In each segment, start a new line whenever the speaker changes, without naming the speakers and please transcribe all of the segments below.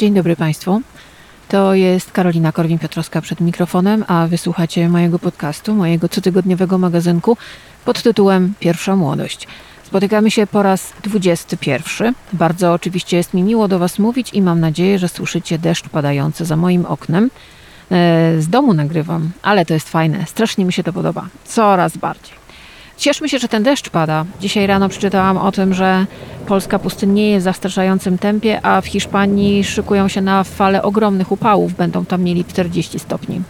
Dzień dobry Państwu. To jest Karolina Korwin-Piotrowska przed mikrofonem, a wysłuchacie mojego podcastu, mojego cotygodniowego magazynku pod tytułem Pierwsza Młodość. Spotykamy się po raz 21. Bardzo oczywiście jest mi miło do Was mówić i mam nadzieję, że słyszycie deszcz padający za moim oknem. E, z domu nagrywam, ale to jest fajne. Strasznie mi się to podoba. Coraz bardziej. Cieszmy się, że ten deszcz pada. Dzisiaj rano przeczytałam o tym, że polska pustynnieje w zastraszającym tempie, a w Hiszpanii szykują się na falę ogromnych upałów. Będą tam mieli 40 stopni.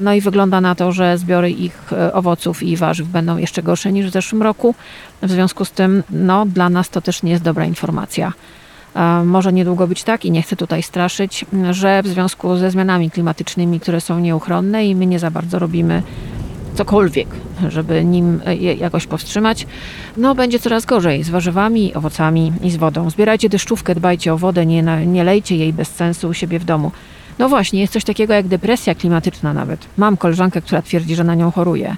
No i wygląda na to, że zbiory ich e, owoców i warzyw będą jeszcze gorsze niż w zeszłym roku. W związku z tym, no, dla nas to też nie jest dobra informacja. E, może niedługo być tak, i nie chcę tutaj straszyć, że w związku ze zmianami klimatycznymi, które są nieuchronne i my nie za bardzo robimy cokolwiek, żeby nim je jakoś powstrzymać, no będzie coraz gorzej z warzywami, owocami i z wodą. Zbierajcie deszczówkę, dbajcie o wodę, nie, nie lejcie jej bez sensu u siebie w domu. No właśnie, jest coś takiego jak depresja klimatyczna nawet. Mam koleżankę, która twierdzi, że na nią choruje.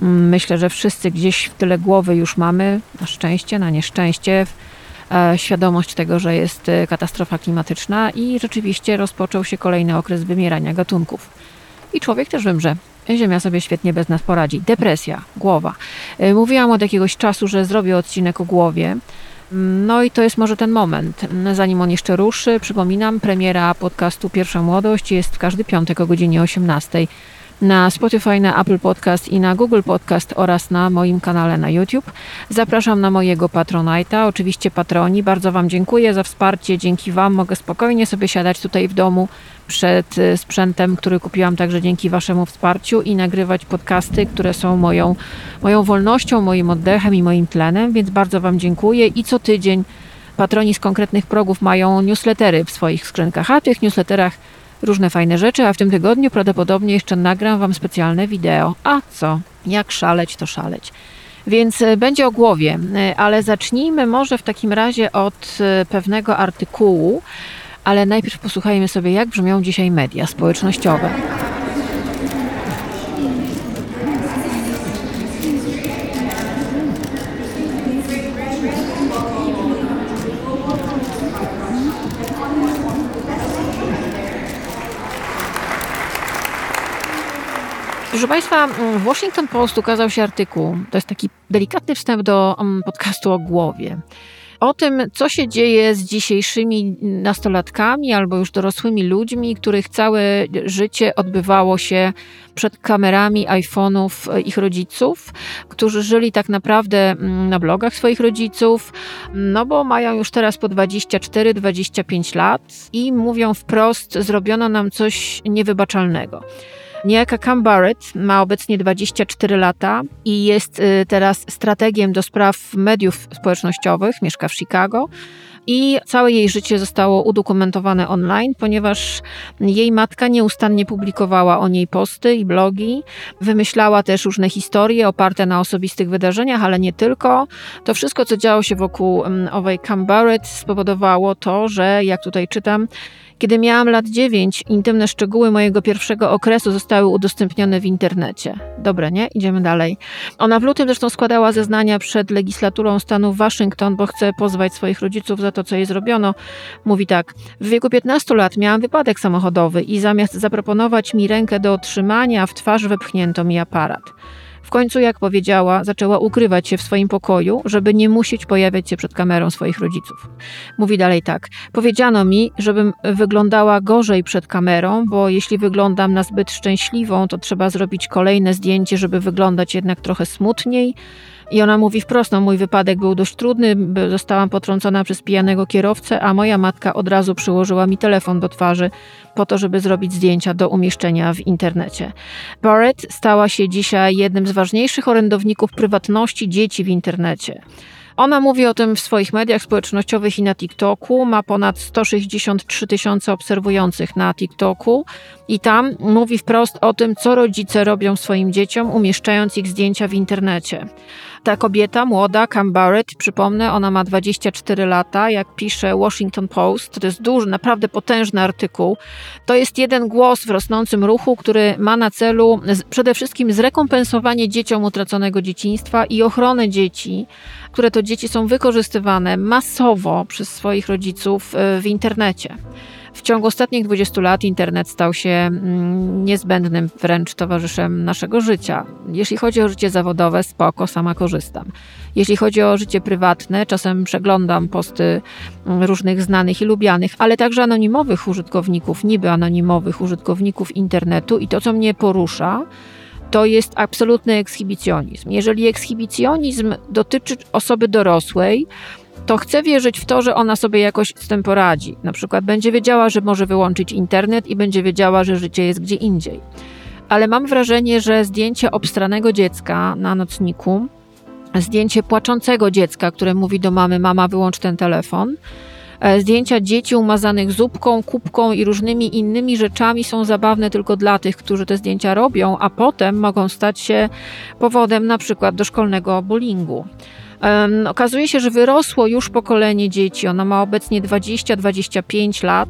Mm, myślę, że wszyscy gdzieś w tyle głowy już mamy, na szczęście, na nieszczęście, e, świadomość tego, że jest e, katastrofa klimatyczna i rzeczywiście rozpoczął się kolejny okres wymierania gatunków. I człowiek też wymrze. Ziemia sobie świetnie bez nas poradzi. Depresja, głowa. E, mówiłam od jakiegoś czasu, że zrobię odcinek o głowie. No i to jest może ten moment. Zanim on jeszcze ruszy, przypominam, premiera podcastu Pierwsza Młodość jest w każdy piątek o godzinie 18 na Spotify, na Apple Podcast i na Google Podcast oraz na moim kanale na YouTube. Zapraszam na mojego Patronite'a, oczywiście patroni. Bardzo Wam dziękuję za wsparcie. Dzięki Wam mogę spokojnie sobie siadać tutaj w domu przed y, sprzętem, który kupiłam także dzięki Waszemu wsparciu i nagrywać podcasty, które są moją, moją wolnością, moim oddechem i moim tlenem, więc bardzo Wam dziękuję i co tydzień patroni z konkretnych progów mają newslettery w swoich skrzynkach, a w tych newsletterach różne fajne rzeczy, a w tym tygodniu prawdopodobnie jeszcze nagram Wam specjalne wideo. A co? Jak szaleć, to szaleć. Więc e, będzie o głowie, e, ale zacznijmy może w takim razie od e, pewnego artykułu, ale najpierw posłuchajmy sobie, jak brzmią dzisiaj media społecznościowe. Proszę Państwa, w Washington Post ukazał się artykuł, to jest taki delikatny wstęp do mm, podcastu o głowie. O tym, co się dzieje z dzisiejszymi nastolatkami albo już dorosłymi ludźmi, których całe życie odbywało się przed kamerami iPhone'ów ich rodziców, którzy żyli tak naprawdę mm, na blogach swoich rodziców, no bo mają już teraz po 24-25 lat i mówią wprost: zrobiono nam coś niewybaczalnego. Niejaka Cam Barrett ma obecnie 24 lata i jest y, teraz strategiem do spraw mediów społecznościowych, mieszka w Chicago. I całe jej życie zostało udokumentowane online, ponieważ jej matka nieustannie publikowała o niej posty i blogi. Wymyślała też różne historie oparte na osobistych wydarzeniach, ale nie tylko. To wszystko, co działo się wokół mm, owej Cam Barrett, spowodowało to, że, jak tutaj czytam, kiedy miałam lat 9, intymne szczegóły mojego pierwszego okresu zostały udostępnione w internecie. Dobre, nie? Idziemy dalej. Ona w lutym zresztą składała zeznania przed legislaturą stanu Waszyngton, bo chce pozwać swoich rodziców za to, co jej zrobiono. Mówi tak: W wieku 15 lat miałam wypadek samochodowy i zamiast zaproponować mi rękę do otrzymania, w twarz wepchnięto mi aparat. W końcu, jak powiedziała, zaczęła ukrywać się w swoim pokoju, żeby nie musieć pojawiać się przed kamerą swoich rodziców. Mówi dalej tak: Powiedziano mi, żebym wyglądała gorzej przed kamerą, bo jeśli wyglądam na zbyt szczęśliwą, to trzeba zrobić kolejne zdjęcie, żeby wyglądać jednak trochę smutniej. I ona mówi wprost, no mój wypadek był dość trudny, zostałam potrącona przez pijanego kierowcę, a moja matka od razu przyłożyła mi telefon do twarzy po to, żeby zrobić zdjęcia do umieszczenia w internecie. Barrett stała się dzisiaj jednym z ważniejszych orędowników prywatności dzieci w internecie. Ona mówi o tym w swoich mediach społecznościowych i na TikToku. Ma ponad 163 tysiące obserwujących na TikToku i tam mówi wprost o tym, co rodzice robią swoim dzieciom, umieszczając ich zdjęcia w internecie. Ta kobieta, młoda, Cam Barrett, przypomnę, ona ma 24 lata, jak pisze Washington Post, to jest duży, naprawdę potężny artykuł. To jest jeden głos w rosnącym ruchu, który ma na celu przede wszystkim zrekompensowanie dzieciom utraconego dzieciństwa i ochronę dzieci, które to dzieci są wykorzystywane masowo przez swoich rodziców e, w internecie. W ciągu ostatnich 20 lat internet stał się mm, niezbędnym wręcz towarzyszem naszego życia. Jeśli chodzi o życie zawodowe, spoko, sama korzystam. Jeśli chodzi o życie prywatne, czasem przeglądam posty mm, różnych znanych i lubianych, ale także anonimowych użytkowników, niby anonimowych użytkowników internetu i to, co mnie porusza, to jest absolutny ekshibicjonizm. Jeżeli ekshibicjonizm dotyczy osoby dorosłej, to chcę wierzyć w to, że ona sobie jakoś z tym poradzi. Na przykład będzie wiedziała, że może wyłączyć internet i będzie wiedziała, że życie jest gdzie indziej. Ale mam wrażenie, że zdjęcie obstranego dziecka na nocniku, zdjęcie płaczącego dziecka, które mówi do mamy: Mama, wyłącz ten telefon. E, zdjęcia dzieci umazanych zupką, kubką i różnymi innymi rzeczami są zabawne tylko dla tych, którzy te zdjęcia robią, a potem mogą stać się powodem na przykład do szkolnego bullyingu. Okazuje się, że wyrosło już pokolenie dzieci, ono ma obecnie 20-25 lat,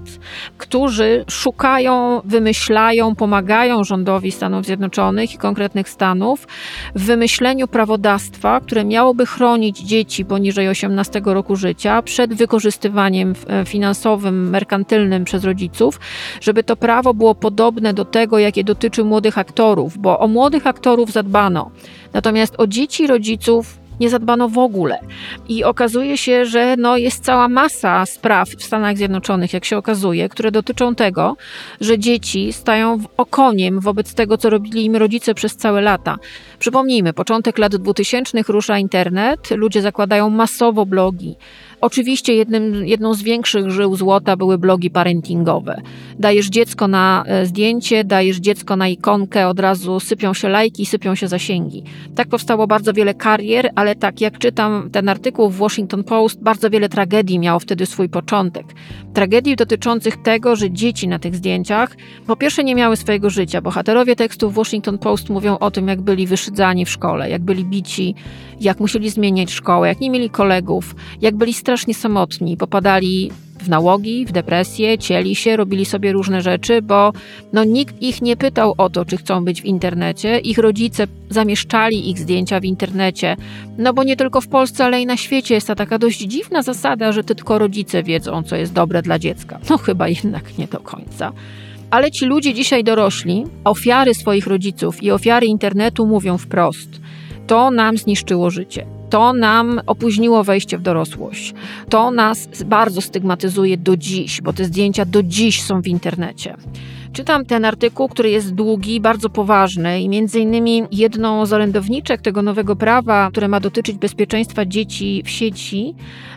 którzy szukają, wymyślają, pomagają rządowi Stanów Zjednoczonych i konkretnych stanów w wymyśleniu prawodawstwa, które miałoby chronić dzieci poniżej 18 roku życia przed wykorzystywaniem e, finansowym, merkantylnym przez rodziców, żeby to prawo było podobne do tego, jakie dotyczy młodych aktorów, bo o młodych aktorów zadbano. Natomiast o dzieci rodziców nie zadbano w ogóle. I okazuje się, że no jest cała masa spraw w Stanach Zjednoczonych, jak się okazuje, które dotyczą tego, że dzieci stają okoniem wobec tego, co robili im rodzice przez całe lata. Przypomnijmy, początek lat 2000 rusza internet, ludzie zakładają masowo blogi. Oczywiście jednym, jedną z większych żył złota były blogi parentingowe. Dajesz dziecko na e, zdjęcie, dajesz dziecko na ikonkę, od razu sypią się lajki, sypią się zasięgi. Tak powstało bardzo wiele karier, ale tak jak czytam ten artykuł w Washington Post, bardzo wiele tragedii miało wtedy swój początek. Tragedii dotyczących tego, że dzieci na tych zdjęciach po pierwsze nie miały swojego życia. Bohaterowie tekstów Washington Post mówią o tym, jak byli wyszydzani w szkole, jak byli bici, jak musieli zmieniać szkołę, jak nie mieli kolegów, jak byli strasznie samotni, popadali w nałogi, w depresję, cieli się, robili sobie różne rzeczy, bo no, nikt ich nie pytał o to, czy chcą być w internecie. Ich rodzice zamieszczali ich zdjęcia w internecie. No bo nie tylko w Polsce, ale i na świecie jest ta taka dość dziwna zasada, że tylko rodzice wiedzą, co jest dobre dla dziecka. No chyba jednak nie do końca. Ale ci ludzie dzisiaj dorośli, ofiary swoich rodziców i ofiary internetu mówią wprost: to nam zniszczyło życie. To nam opóźniło wejście w dorosłość. To nas bardzo stygmatyzuje do dziś, bo te zdjęcia do dziś są w internecie. Czytam ten artykuł, który jest długi, bardzo poważny i między innymi jedną z orędowniczek tego nowego prawa, które ma dotyczyć bezpieczeństwa dzieci w sieci,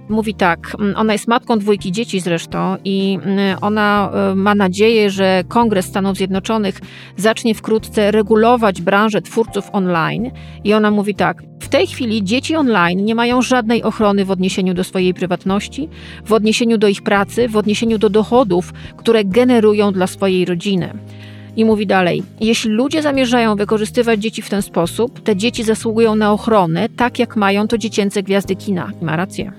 mówi tak. Mm, ona jest matką dwójki dzieci zresztą i mm, ona e, ma nadzieję, że Kongres Stanów Zjednoczonych zacznie wkrótce regulować branżę twórców online. I ona mówi tak. W tej chwili dzieci online nie mają żadnej ochrony w odniesieniu do swojej prywatności, w odniesieniu do ich pracy, w odniesieniu do dochodów, które generują dla swojej rodziny. I mówi dalej: Jeśli ludzie zamierzają wykorzystywać dzieci w ten sposób, te dzieci zasługują na ochronę, tak jak mają to dziecięce gwiazdy kina. I ma rację.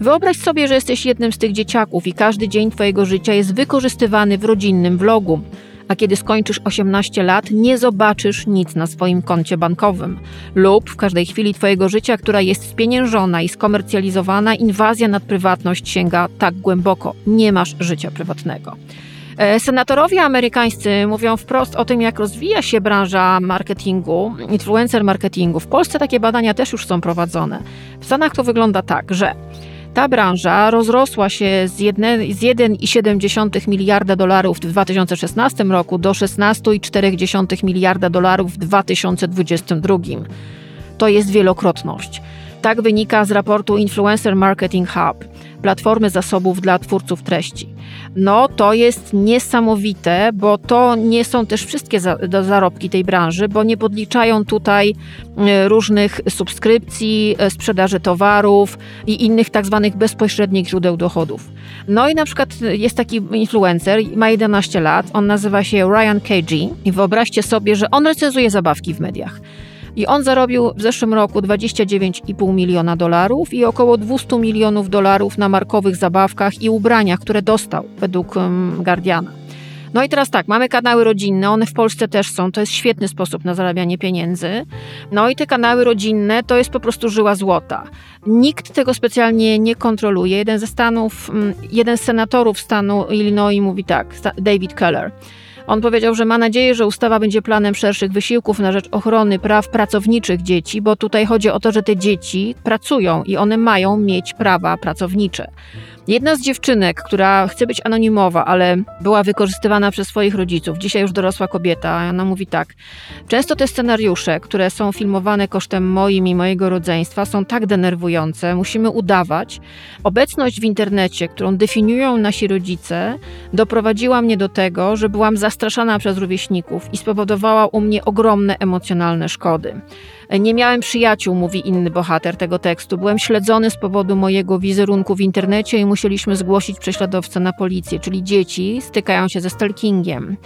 Wyobraź sobie, że jesteś jednym z tych dzieciaków i każdy dzień Twojego życia jest wykorzystywany w rodzinnym vlogu. A kiedy skończysz 18 lat, nie zobaczysz nic na swoim koncie bankowym. Lub w każdej chwili Twojego życia, która jest spieniężona i skomercjalizowana, inwazja nad prywatność sięga tak głęboko. Nie masz życia prywatnego. E, senatorowie amerykańscy mówią wprost o tym, jak rozwija się branża marketingu, influencer marketingu. W Polsce takie badania też już są prowadzone. W Stanach to wygląda tak, że ta branża rozrosła się z 1,7 miliarda dolarów w 2016 roku do 16,4 miliarda dolarów w 2022. To jest wielokrotność. Tak wynika z raportu Influencer Marketing Hub, platformy zasobów dla twórców treści. No to jest niesamowite, bo to nie są też wszystkie za, zarobki tej branży, bo nie podliczają tutaj e, różnych subskrypcji, e, sprzedaży towarów i innych tak zwanych bezpośrednich źródeł dochodów. No i na przykład jest taki influencer, ma 11 lat, on nazywa się Ryan KG i wyobraźcie sobie, że on recenzuje zabawki w mediach. I on zarobił w zeszłym roku 29,5 miliona dolarów i około 200 milionów dolarów na markowych zabawkach i ubraniach, które dostał według Guardiana. No i teraz tak, mamy kanały rodzinne, one w Polsce też są, to jest świetny sposób na zarabianie pieniędzy. No i te kanały rodzinne to jest po prostu żyła złota. Nikt tego specjalnie nie kontroluje. Jeden ze stanów, jeden z senatorów stanu Illinois mówi tak, David Keller. On powiedział, że ma nadzieję, że ustawa będzie planem szerszych wysiłków na rzecz ochrony praw pracowniczych dzieci, bo tutaj chodzi o to, że te dzieci pracują i one mają mieć prawa pracownicze. Jedna z dziewczynek, która chce być anonimowa, ale była wykorzystywana przez swoich rodziców, dzisiaj już dorosła kobieta, ona mówi tak: Często te scenariusze, które są filmowane kosztem moim i mojego rodzeństwa, są tak denerwujące, musimy udawać. Obecność w internecie, którą definiują nasi rodzice, doprowadziła mnie do tego, że byłam zastraszana przez rówieśników i spowodowała u mnie ogromne emocjonalne szkody. Nie miałem przyjaciół, mówi inny bohater tego tekstu. Byłem śledzony z powodu mojego wizerunku w internecie i musieliśmy zgłosić prześladowcę na policję, czyli dzieci stykają się ze stalkingiem.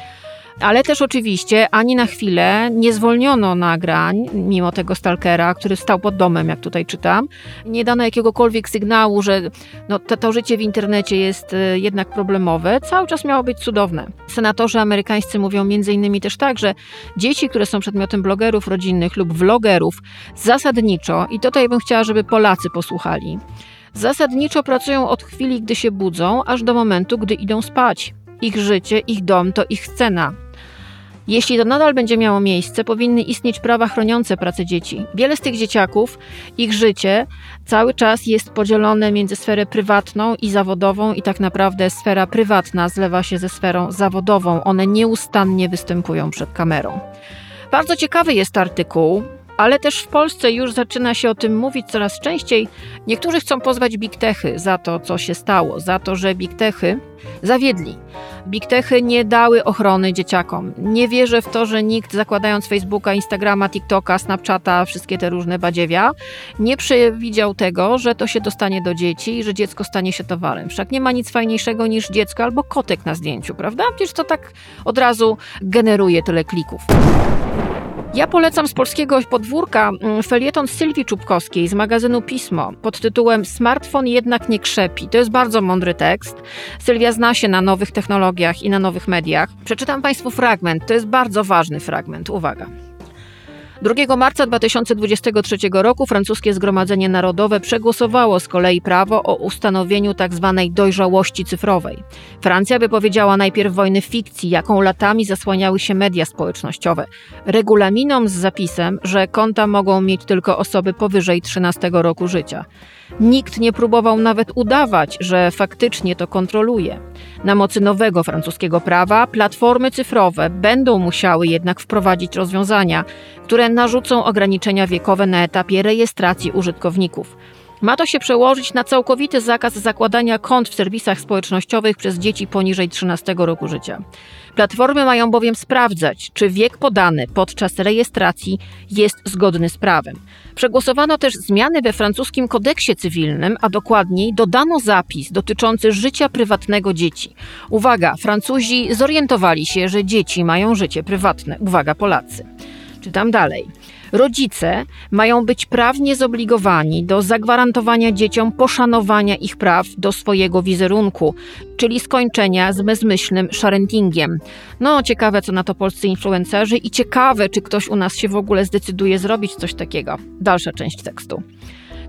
Ale też oczywiście ani na chwilę nie zwolniono nagrań, mimo tego stalkera, który stał pod domem, jak tutaj czytam. Nie dano jakiegokolwiek sygnału, że no, to, to życie w internecie jest y, jednak problemowe. Cały czas miało być cudowne. Senatorzy amerykańscy mówią między innymi też tak, że dzieci, które są przedmiotem blogerów rodzinnych lub vlogerów, zasadniczo, i tutaj bym chciała, żeby Polacy posłuchali, zasadniczo pracują od chwili, gdy się budzą, aż do momentu, gdy idą spać. Ich życie, ich dom to ich scena. Jeśli to nadal będzie miało miejsce, powinny istnieć prawa chroniące pracę dzieci. Wiele z tych dzieciaków, ich życie cały czas jest podzielone między sferę prywatną i zawodową, i tak naprawdę sfera prywatna zlewa się ze sferą zawodową. One nieustannie występują przed kamerą. Bardzo ciekawy jest artykuł, ale też w Polsce już zaczyna się o tym mówić coraz częściej. Niektórzy chcą pozwać Big Techy za to, co się stało, za to, że Big Techy zawiedli. Big Techy nie dały ochrony dzieciakom. Nie wierzę w to, że nikt zakładając Facebooka, Instagrama, TikToka, Snapchata, wszystkie te różne badziewia, nie przewidział tego, że to się dostanie do dzieci i że dziecko stanie się towarem. Wszak nie ma nic fajniejszego niż dziecko albo kotek na zdjęciu, prawda? Przecież to tak od razu generuje tyle klików. Ja polecam z polskiego podwórka mm, felieton Sylwii Czubkowskiej z magazynu Pismo pod tytułem Smartfon jednak nie krzepi. To jest bardzo mądry tekst. Sylwia zna się na nowych technologiach i na nowych mediach. Przeczytam Państwu fragment. To jest bardzo ważny fragment. Uwaga. 2 marca 2023 roku francuskie Zgromadzenie Narodowe przegłosowało z kolei prawo o ustanowieniu tzw. Tak dojrzałości cyfrowej. Francja wypowiedziała najpierw wojnę fikcji, jaką latami zasłaniały się media społecznościowe. Regulaminom z zapisem, że konta mogą mieć tylko osoby powyżej 13 roku życia. Nikt nie próbował nawet udawać, że faktycznie to kontroluje. Na mocy nowego francuskiego prawa platformy cyfrowe będą musiały jednak wprowadzić rozwiązania, które narzucą ograniczenia wiekowe na etapie rejestracji użytkowników. Ma to się przełożyć na całkowity zakaz zakładania kont w serwisach społecznościowych przez dzieci poniżej 13 roku życia. Platformy mają bowiem sprawdzać, czy wiek podany podczas rejestracji jest zgodny z prawem. Przegłosowano też zmiany we francuskim kodeksie cywilnym, a dokładniej dodano zapis dotyczący życia prywatnego dzieci. Uwaga, Francuzi zorientowali się, że dzieci mają życie prywatne. Uwaga, Polacy. Czytam dalej. Rodzice mają być prawnie zobligowani do zagwarantowania dzieciom poszanowania ich praw do swojego wizerunku, czyli skończenia z bezmyślnym sharentingiem. No, ciekawe, co na to polscy influencerzy i ciekawe, czy ktoś u nas się w ogóle zdecyduje zrobić coś takiego. Dalsza część tekstu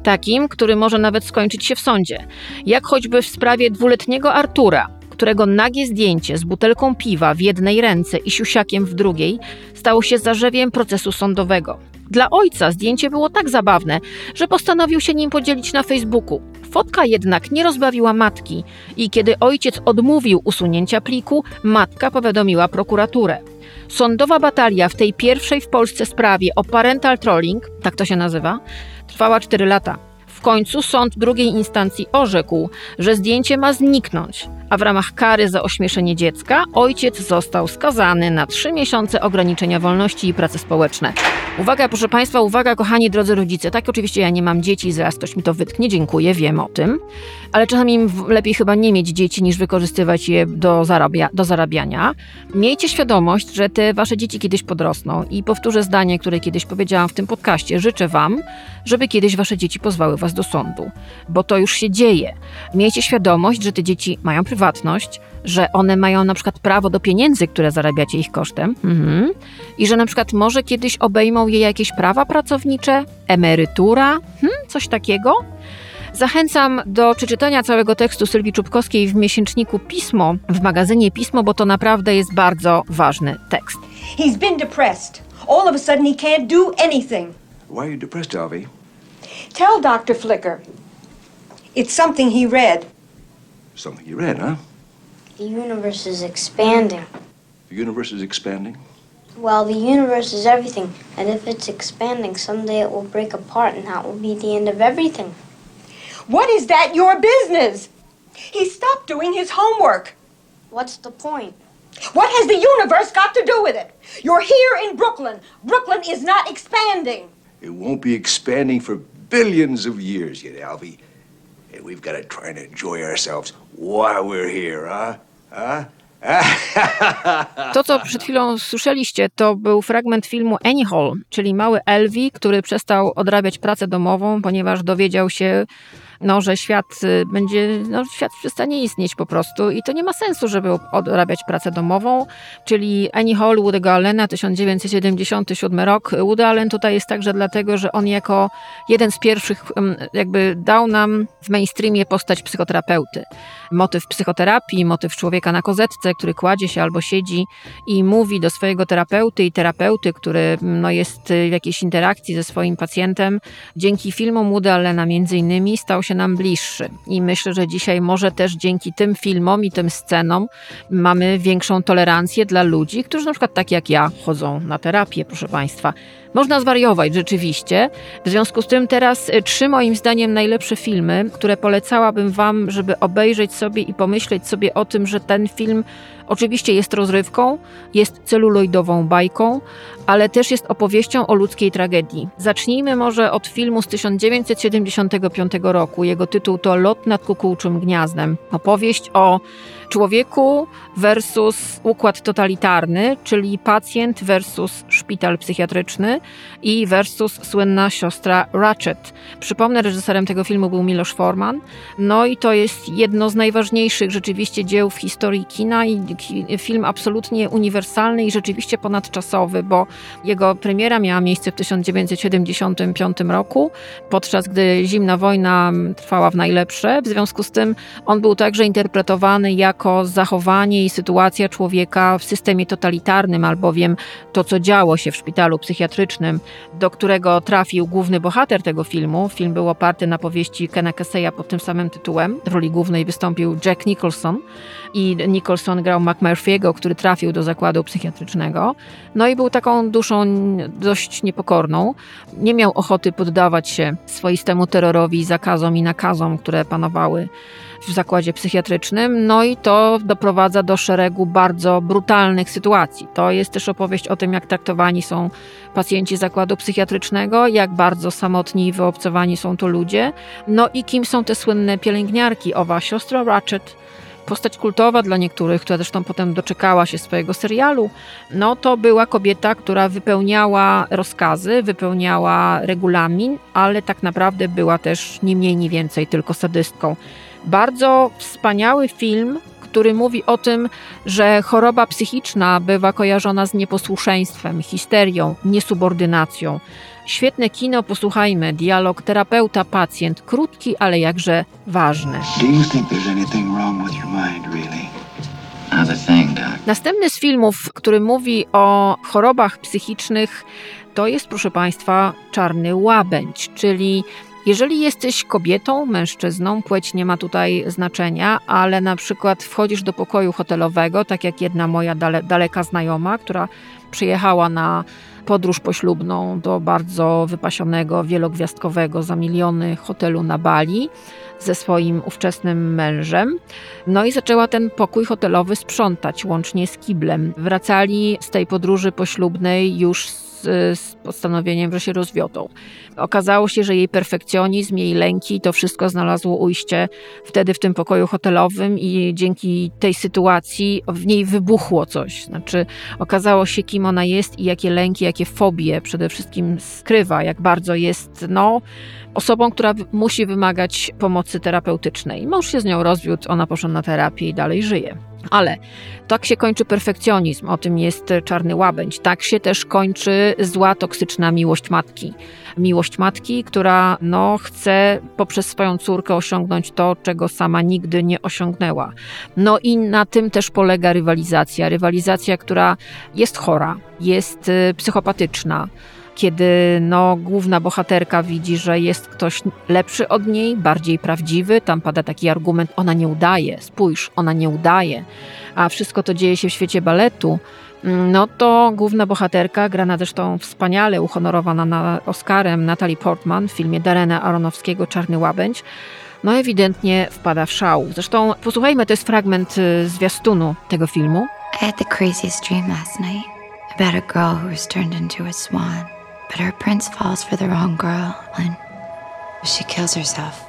takim, który może nawet skończyć się w sądzie. Jak choćby w sprawie dwuletniego Artura, którego nagie zdjęcie z butelką piwa w jednej ręce i siusiakiem w drugiej stało się zarzewiem procesu sądowego. Dla ojca zdjęcie było tak zabawne, że postanowił się nim podzielić na Facebooku. Fotka jednak nie rozbawiła matki i kiedy ojciec odmówił usunięcia pliku, matka powiadomiła prokuraturę. Sądowa batalia w tej pierwszej w Polsce sprawie o parental trolling, tak to się nazywa, trwała 4 lata. W końcu sąd drugiej instancji orzekł, że zdjęcie ma zniknąć, a w ramach kary za ośmieszenie dziecka ojciec został skazany na trzy miesiące ograniczenia wolności i prace społeczne. Uwaga, proszę Państwa, uwaga, kochani drodzy rodzice. Tak, oczywiście ja nie mam dzieci, zaraz ktoś mi to wytknie, dziękuję, wiem o tym. Ale czasami lepiej chyba nie mieć dzieci, niż wykorzystywać je do, zarabia do zarabiania. Miejcie świadomość, że te Wasze dzieci kiedyś podrosną i powtórzę zdanie, które kiedyś powiedziałam w tym podcaście. Życzę Wam, żeby kiedyś Wasze dzieci pozwały Was was do sądu, bo to już się dzieje. Miejcie świadomość, że te dzieci mają prywatność, że one mają na przykład prawo do pieniędzy, które zarabiacie ich kosztem mhm. i że na przykład może kiedyś obejmą je jakieś prawa pracownicze, emerytura, hmm, coś takiego. Zachęcam do przeczytania całego tekstu Sylwii Czubkowskiej w miesięczniku Pismo, w magazynie Pismo, bo to naprawdę jest bardzo ważny tekst.
He's been depressed. All of a sudden he can't do anything.
Why are you depressed, Alvy?
Tell Dr. Flicker. It's something he read.
Something you read, huh?
The universe is expanding.
The universe is expanding.
Well, the universe is everything, and if it's expanding, someday it will break apart, and that will be the end of everything.
What is that your business? He stopped doing his homework.
What's the point?
What has the universe got to do with it? You're here in Brooklyn. Brooklyn is not expanding.
It won't be expanding for billions of years yet. And we've got to try and enjoy ourselves while we're here, huh? Huh?
To, co przed chwilą słyszeliście, to był fragment filmu Annie Hall, czyli mały Elvi, który przestał odrabiać pracę domową, ponieważ dowiedział się, no, że świat y, będzie, no, świat przestanie istnieć po prostu i to nie ma sensu, żeby odrabiać pracę domową, czyli Annie Hall Woody'ego Allena, 1977 rok. Woody Allen tutaj jest także dlatego, że on jako jeden z pierwszych jakby dał nam w mainstreamie postać psychoterapeuty. Motyw psychoterapii, motyw człowieka na kozetce, który kładzie się albo siedzi i mówi do swojego terapeuty i terapeuty, który no, jest w jakiejś interakcji ze swoim pacjentem. Dzięki filmom Woody Allena między innymi stał się nam bliższy. I myślę, że dzisiaj może też dzięki tym filmom i tym scenom mamy większą tolerancję dla ludzi, którzy na przykład tak jak ja chodzą na terapię, proszę Państwa. Można zwariować rzeczywiście. W związku z tym teraz y, trzy moim zdaniem najlepsze filmy, które polecałabym Wam, żeby obejrzeć sobie i pomyśleć sobie o tym, że ten film oczywiście jest rozrywką, jest celuloidową bajką, ale też jest opowieścią o ludzkiej tragedii. Zacznijmy może od filmu z 1975 roku. Jego tytuł to Lot nad kukułczym gniazdem. Opowieść o człowieku versus układ totalitarny, czyli pacjent versus szpital psychiatryczny i versus słynna siostra Ratchet. Przypomnę, reżyserem tego filmu był Miloš Forman. No i to jest jedno z najważniejszych rzeczywiście dzieł w historii kina i film absolutnie uniwersalny i rzeczywiście ponadczasowy, bo jego premiera miała miejsce w 1975 roku, podczas gdy zimna wojna trwała w najlepsze. W związku z tym on był także interpretowany jako zachowanie i sytuacja człowieka w systemie totalitarnym, albowiem to, co działo się w szpitalu psychiatrycznym, do którego trafił główny bohater tego filmu. Film był oparty na powieści Kena Kesseya pod tym samym tytułem. W roli głównej wystąpił Jack Nicholson i Nicholson grał McMurphy'ego, który trafił do zakładu psychiatrycznego. No i był taką duszą dość niepokorną. Nie miał ochoty poddawać się swoistemu terrorowi, zakazom i nakazom, które panowały w zakładzie psychiatrycznym, no i to doprowadza do szeregu bardzo brutalnych sytuacji. To jest też opowieść o tym, jak traktowani są pacjenci zakładu psychiatrycznego, jak bardzo samotni i wyobcowani są to ludzie, no i kim są te słynne pielęgniarki, owa siostra Ratchet, postać kultowa dla niektórych, która zresztą potem doczekała się swojego serialu, no to była kobieta, która wypełniała rozkazy, wypełniała regulamin, ale tak naprawdę była też nie mniej, nie więcej tylko sadystką. Bardzo wspaniały film, który mówi o tym, że choroba psychiczna bywa kojarzona z nieposłuszeństwem, histerią, niesubordynacją. Świetne kino, posłuchajmy. Dialog terapeuta-pacjent, krótki, ale jakże ważny. Następny z filmów, który mówi o chorobach psychicznych, to jest, proszę Państwa, Czarny Łabędź, czyli jeżeli jesteś kobietą, mężczyzną, płeć nie ma tutaj znaczenia, ale na przykład wchodzisz do pokoju hotelowego, tak jak jedna moja dale, daleka znajoma, która przyjechała na podróż poślubną do bardzo wypasionego, wielogwiazdkowego za miliony hotelu na Bali ze swoim ówczesnym mężem. No i zaczęła ten pokój hotelowy sprzątać, łącznie z kiblem. Wracali z tej podróży poślubnej już z, z postanowieniem, że się rozwiodą. Okazało się, że jej perfekcjonizm, jej lęki, to wszystko znalazło ujście wtedy w tym pokoju hotelowym i dzięki tej sytuacji w niej wybuchło coś. Znaczy, okazało się, kim ona jest i jakie lęki, jakie fobie przede wszystkim skrywa, jak bardzo jest, no, osobą, która musi wymagać pomocy terapeutycznej. Mąż się z nią rozwiódł, ona poszła na terapię i dalej żyje. Ale tak się kończy perfekcjonizm, o tym jest czarny łabędź. Tak się też kończy zła, toksyczna miłość matki. Miłość matki, która no, chce poprzez swoją córkę osiągnąć to, czego sama nigdy nie osiągnęła. No i na tym też polega rywalizacja. Rywalizacja, która jest chora, jest y, psychopatyczna kiedy no, główna bohaterka widzi, że jest ktoś lepszy od niej, bardziej prawdziwy. Tam pada taki argument: ona nie udaje, spójrz, ona nie udaje, a wszystko to dzieje się w świecie baletu. No to główna bohaterka, grana zresztą wspaniale, uhonorowana na Oscarem Natalie Portman w filmie Darena Aronowskiego Czarny Łabędź, no ewidentnie wpada w szał. Zresztą posłuchajmy, to jest fragment y, zwiastunu tego filmu.
I had the craziest dream last night about a girl who was turned into a swan. But her prince falls for the wrong girl and she kills herself.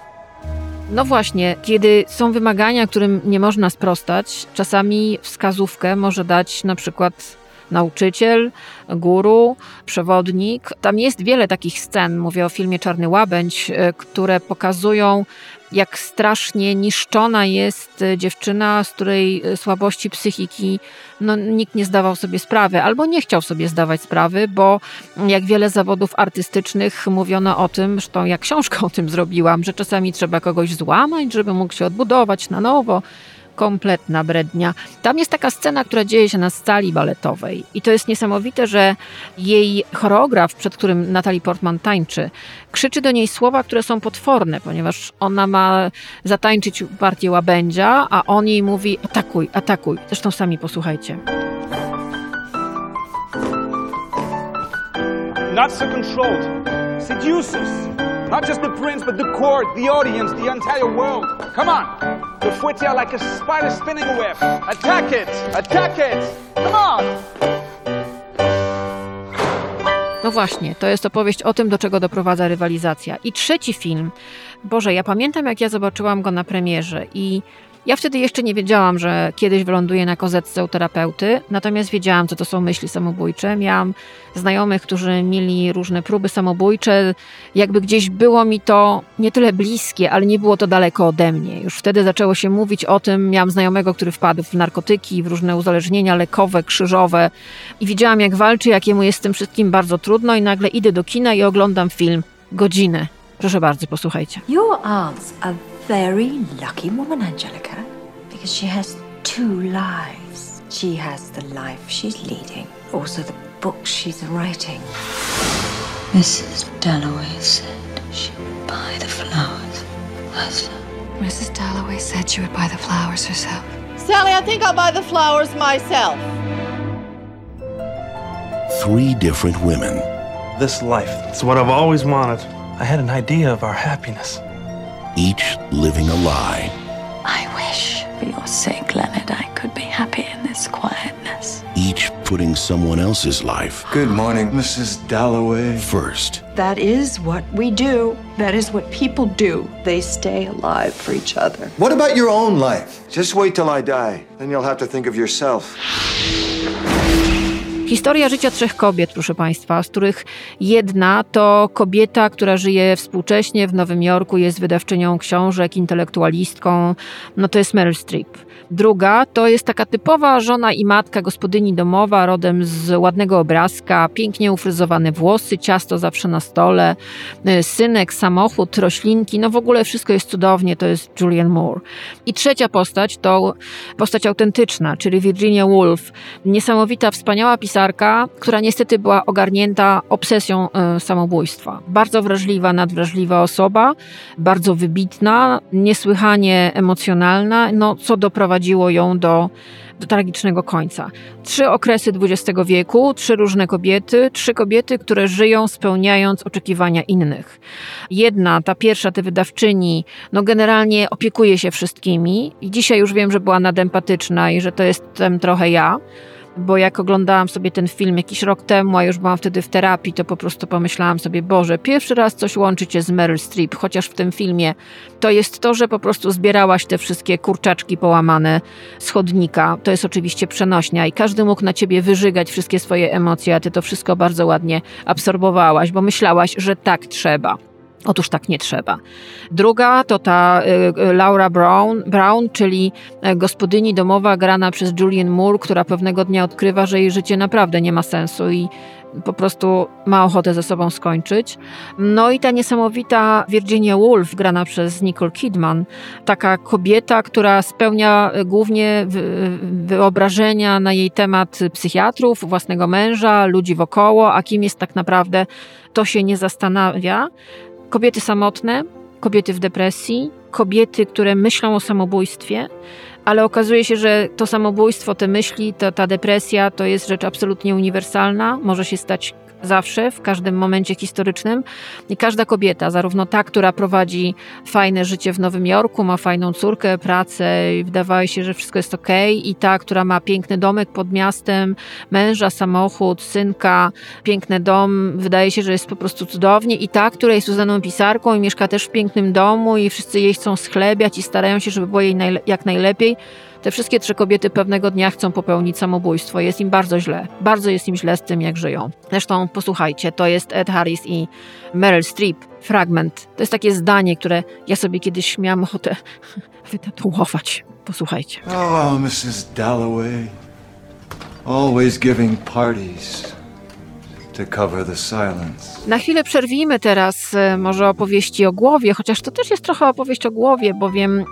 No właśnie, kiedy są wymagania, którym nie można sprostać, czasami wskazówkę może dać na przykład nauczyciel, guru, przewodnik. Tam jest wiele takich scen, mówię o filmie Czarny Łabędź, e, które pokazują jak strasznie niszczona jest e, dziewczyna, z której e, słabości psychiki no, nikt nie zdawał sobie sprawy, albo nie chciał sobie zdawać sprawy, bo jak wiele zawodów artystycznych mówiono o tym, zresztą jak książkę o tym zrobiłam, że czasami trzeba kogoś złamać, żeby mógł się odbudować na nowo kompletna brednia. Tam jest taka scena, która dzieje się na sali baletowej i to jest niesamowite, że jej choreograf, przed którym Natalie Portman tańczy, krzyczy do niej słowa, które są potworne, ponieważ ona ma zatańczyć partię łabędzia, a on jej mówi atakuj, atakuj. Zresztą sami posłuchajcie.
Not so controlled. Seducers. Not just the prince, but the court, the audience, the entire world. Come on. The fouetté are like a spider spinning a web. Attack it! Attack it! Come on!
No właśnie, to jest opowieść o tym, do czego doprowadza rywalizacja. I trzeci film, Boże, ja pamiętam jak ja zobaczyłam go na premierze i ja wtedy jeszcze nie wiedziałam, że kiedyś wyląduję na kozetce u terapeuty, natomiast wiedziałam, co to są myśli samobójcze. Miałam znajomych, którzy mieli różne próby samobójcze. Jakby gdzieś było mi to nie tyle bliskie, ale nie było to daleko ode mnie. Już wtedy zaczęło się mówić o tym. Miałam znajomego, który wpadł w narkotyki, w różne uzależnienia lekowe, krzyżowe i widziałam, jak walczy, jakiemu jest z tym wszystkim bardzo trudno i nagle idę do kina i oglądam film godzinę. Proszę bardzo, posłuchajcie.
Your aunt's a very lucky woman, Angelica, because she has two lives. She has the life she's leading, also the book she's writing.
Mrs. Dalloway said she would buy the flowers herself.
Mrs. Dalloway said she would buy the flowers herself.
Sally, I think I'll buy the flowers myself.
Three different women.
This life, it's what I've always wanted. I had an idea of our happiness.
Each living a lie.
I wish, for your sake, Leonard, I could be happy in this quietness.
Each putting someone else's life
Good morning, Mrs. Dalloway.
first.
That is what we do. That is what people do. They stay alive for each other.
What about your own life? Just wait till I die. Then you'll have to think of yourself.
Historia życia trzech kobiet, proszę Państwa, z których jedna to kobieta, która żyje współcześnie w Nowym Jorku, jest wydawczynią książek, intelektualistką, no to jest Meryl Streep. Druga to jest taka typowa żona i matka gospodyni domowa, rodem z ładnego obrazka, pięknie ufryzowane włosy, ciasto zawsze na stole, y, synek, samochód, roślinki, no w ogóle wszystko jest cudownie, to jest Julianne Moore. I trzecia postać to postać autentyczna, czyli Virginia Woolf, niesamowita, wspaniała pisarka, która niestety była ogarnięta obsesją y, samobójstwa. Bardzo wrażliwa, nadwrażliwa osoba, bardzo wybitna, niesłychanie emocjonalna, no co doprowadziło ją do, do tragicznego końca. Trzy okresy XX wieku, trzy różne kobiety, trzy kobiety, które żyją spełniając oczekiwania innych. Jedna, ta pierwsza, ta wydawczyni, no generalnie opiekuje się wszystkimi i dzisiaj już wiem, że była nadempatyczna i że to jestem trochę ja bo jak oglądałam sobie ten film jakiś rok temu, a już byłam wtedy w terapii, to po prostu pomyślałam sobie, Boże, pierwszy raz coś łączycie z Meryl Streep, chociaż w tym filmie to jest to, że po prostu zbierałaś te wszystkie kurczaczki połamane z chodnika. To jest oczywiście przenośnia i każdy mógł na ciebie wyżygać wszystkie swoje emocje, a ty to wszystko bardzo ładnie absorbowałaś, bo myślałaś, że tak trzeba. Otóż tak nie trzeba. Druga to ta y, Laura Brown, Brown, czyli e, gospodyni domowa grana przez Julian Moore, która pewnego dnia odkrywa, że jej życie naprawdę nie ma sensu i po prostu ma ochotę ze sobą skończyć. No i ta niesamowita Virginia Woolf, grana przez Nicole Kidman, taka kobieta, która spełnia głównie wyobrażenia na jej temat psychiatrów, własnego męża, ludzi wokoło, a kim jest tak naprawdę, to się nie zastanawia. Kobiety samotne, kobiety w depresji, kobiety, które myślą o samobójstwie, ale okazuje się, że to samobójstwo, te myśli, to, ta depresja to jest rzecz absolutnie uniwersalna, może się stać zawsze, w każdym momencie historycznym. I każda kobieta, zarówno ta, która prowadzi fajne życie w Nowym Jorku, ma fajną córkę, pracę i wydawało się, że wszystko jest ok, i ta, która ma piękny domek pod miastem, męża, samochód, synka, piękny dom, wydaje się, że jest po prostu cudownie, i ta, która jest uznaną pisarką i mieszka też w pięknym domu i wszyscy jej chcą schlebiać i starają się, żeby było jej jak najlepiej, te wszystkie trzy kobiety pewnego dnia chcą popełnić samobójstwo. Jest im bardzo źle. Bardzo jest im źle z tym, jak żyją. Zresztą posłuchajcie, to jest Ed Harris i Meryl Streep. Fragment. To jest takie zdanie, które ja sobie kiedyś miałam ochotę wytatuować. Posłuchajcie.
Oh, Mrs. Dalloway. Always giving parties to cover the silence.
Na chwilę przerwijmy teraz e, może opowieści o głowie, chociaż to też jest trochę opowieść o głowie, bowiem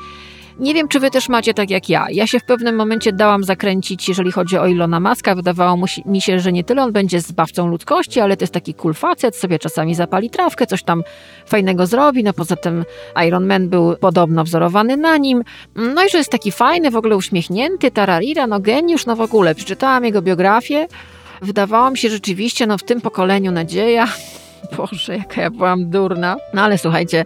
nie wiem, czy wy też macie tak jak ja. Ja się w pewnym momencie dałam zakręcić, jeżeli chodzi o Ilona Maska. Wydawało mi się, że nie tyle on będzie zbawcą ludzkości, ale to jest taki cool facet, sobie czasami zapali trawkę, coś tam fajnego zrobi. No poza tym Iron Man był podobno wzorowany na nim. No i że jest taki fajny, w ogóle uśmiechnięty, tararira, no geniusz, no w ogóle. Przeczytałam jego biografię. Wydawało mi się rzeczywiście, no w tym pokoleniu nadzieja. Boże, jaka ja byłam durna. No ale słuchajcie,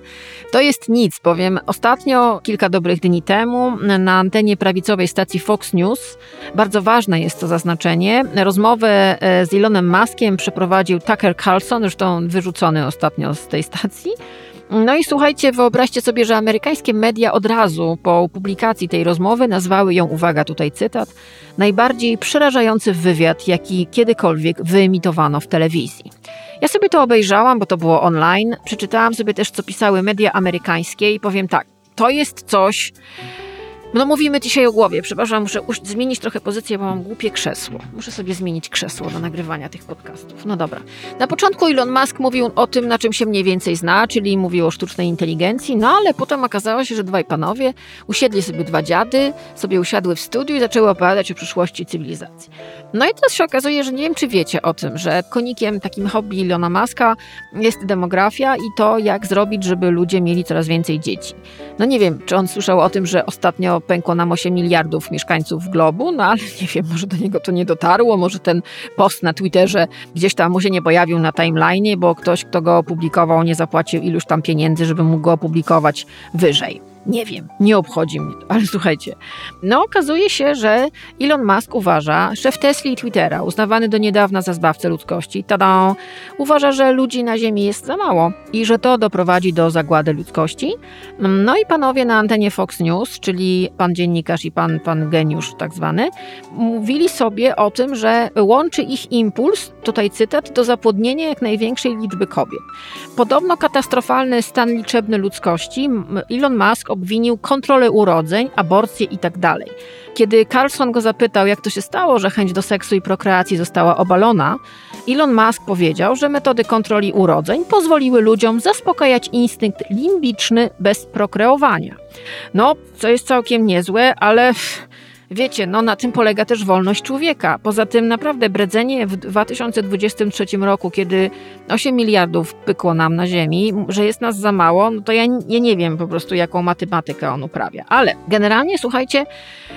to jest nic, bowiem ostatnio, kilka dobrych dni temu, na antenie prawicowej stacji Fox News, bardzo ważne jest to zaznaczenie, rozmowę e, z Elonem Muskiem przeprowadził Tucker Carlson, zresztą wyrzucony ostatnio z tej stacji. No i słuchajcie, wyobraźcie sobie, że amerykańskie media od razu po publikacji tej rozmowy nazwały ją, uwaga, tutaj cytat, najbardziej przerażający wywiad, jaki kiedykolwiek wyemitowano w telewizji. Ja sobie to obejrzałam, bo to było online. Przeczytałam sobie też, co pisały media amerykańskie i powiem tak, to jest coś, no mówimy dzisiaj o głowie. Przepraszam, muszę zmienić trochę pozycję, bo mam głupie krzesło. Muszę sobie zmienić krzesło do nagrywania tych podcastów. No dobra. Na początku Elon Musk mówił o tym, na czym się mniej więcej zna, czyli mówił o sztucznej inteligencji, no ale potem okazało się, że dwaj panowie usiedli sobie dwa dziady, sobie usiadły w studiu i zaczęły opowiadać o przyszłości cywilizacji. No i teraz się okazuje, że nie wiem, czy wiecie o tym, że konikiem takim hobby Elona Muska jest demografia i to, jak zrobić, żeby ludzie mieli coraz więcej dzieci. No nie wiem, czy on słyszał o tym, że ostatnio pękło nam 8 miliardów mieszkańców globu, no ale nie wiem, może do niego to nie dotarło, może ten post na Twitterze gdzieś tam mu się nie pojawił na timeline, bo ktoś, kto go opublikował, nie zapłacił iluś tam pieniędzy, żeby mógł go opublikować wyżej. Nie wiem, nie obchodzi mnie to, ale słuchajcie. No, okazuje się, że Elon Musk uważa, szef Tesla i Twittera, uznawany do niedawna za zbawcę ludzkości, tada, uważa, że ludzi na Ziemi jest za mało i że to doprowadzi do zagłady ludzkości. No i panowie na antenie Fox News, czyli pan dziennikarz i pan, pan geniusz tak zwany, mówili sobie o tym, że łączy ich impuls, tutaj cytat, do zapłodnienia jak największej liczby kobiet. Podobno katastrofalny stan liczebny ludzkości Elon Musk obwinił kontrolę urodzeń, aborcję itd. Tak Kiedy Carlson go zapytał, jak to się stało, że chęć do seksu i prokreacji została obalona, Elon Musk powiedział, że metody kontroli urodzeń pozwoliły ludziom zaspokajać instynkt limbiczny bez prokreowania. No, co jest całkiem niezłe, ale Wiecie, no na tym polega też wolność człowieka. Poza tym naprawdę bredzenie w 2023 roku, kiedy 8 miliardów pykło nam na ziemi, że jest nas za mało, no to ja, ja nie wiem po prostu jaką matematykę on uprawia. Ale generalnie słuchajcie,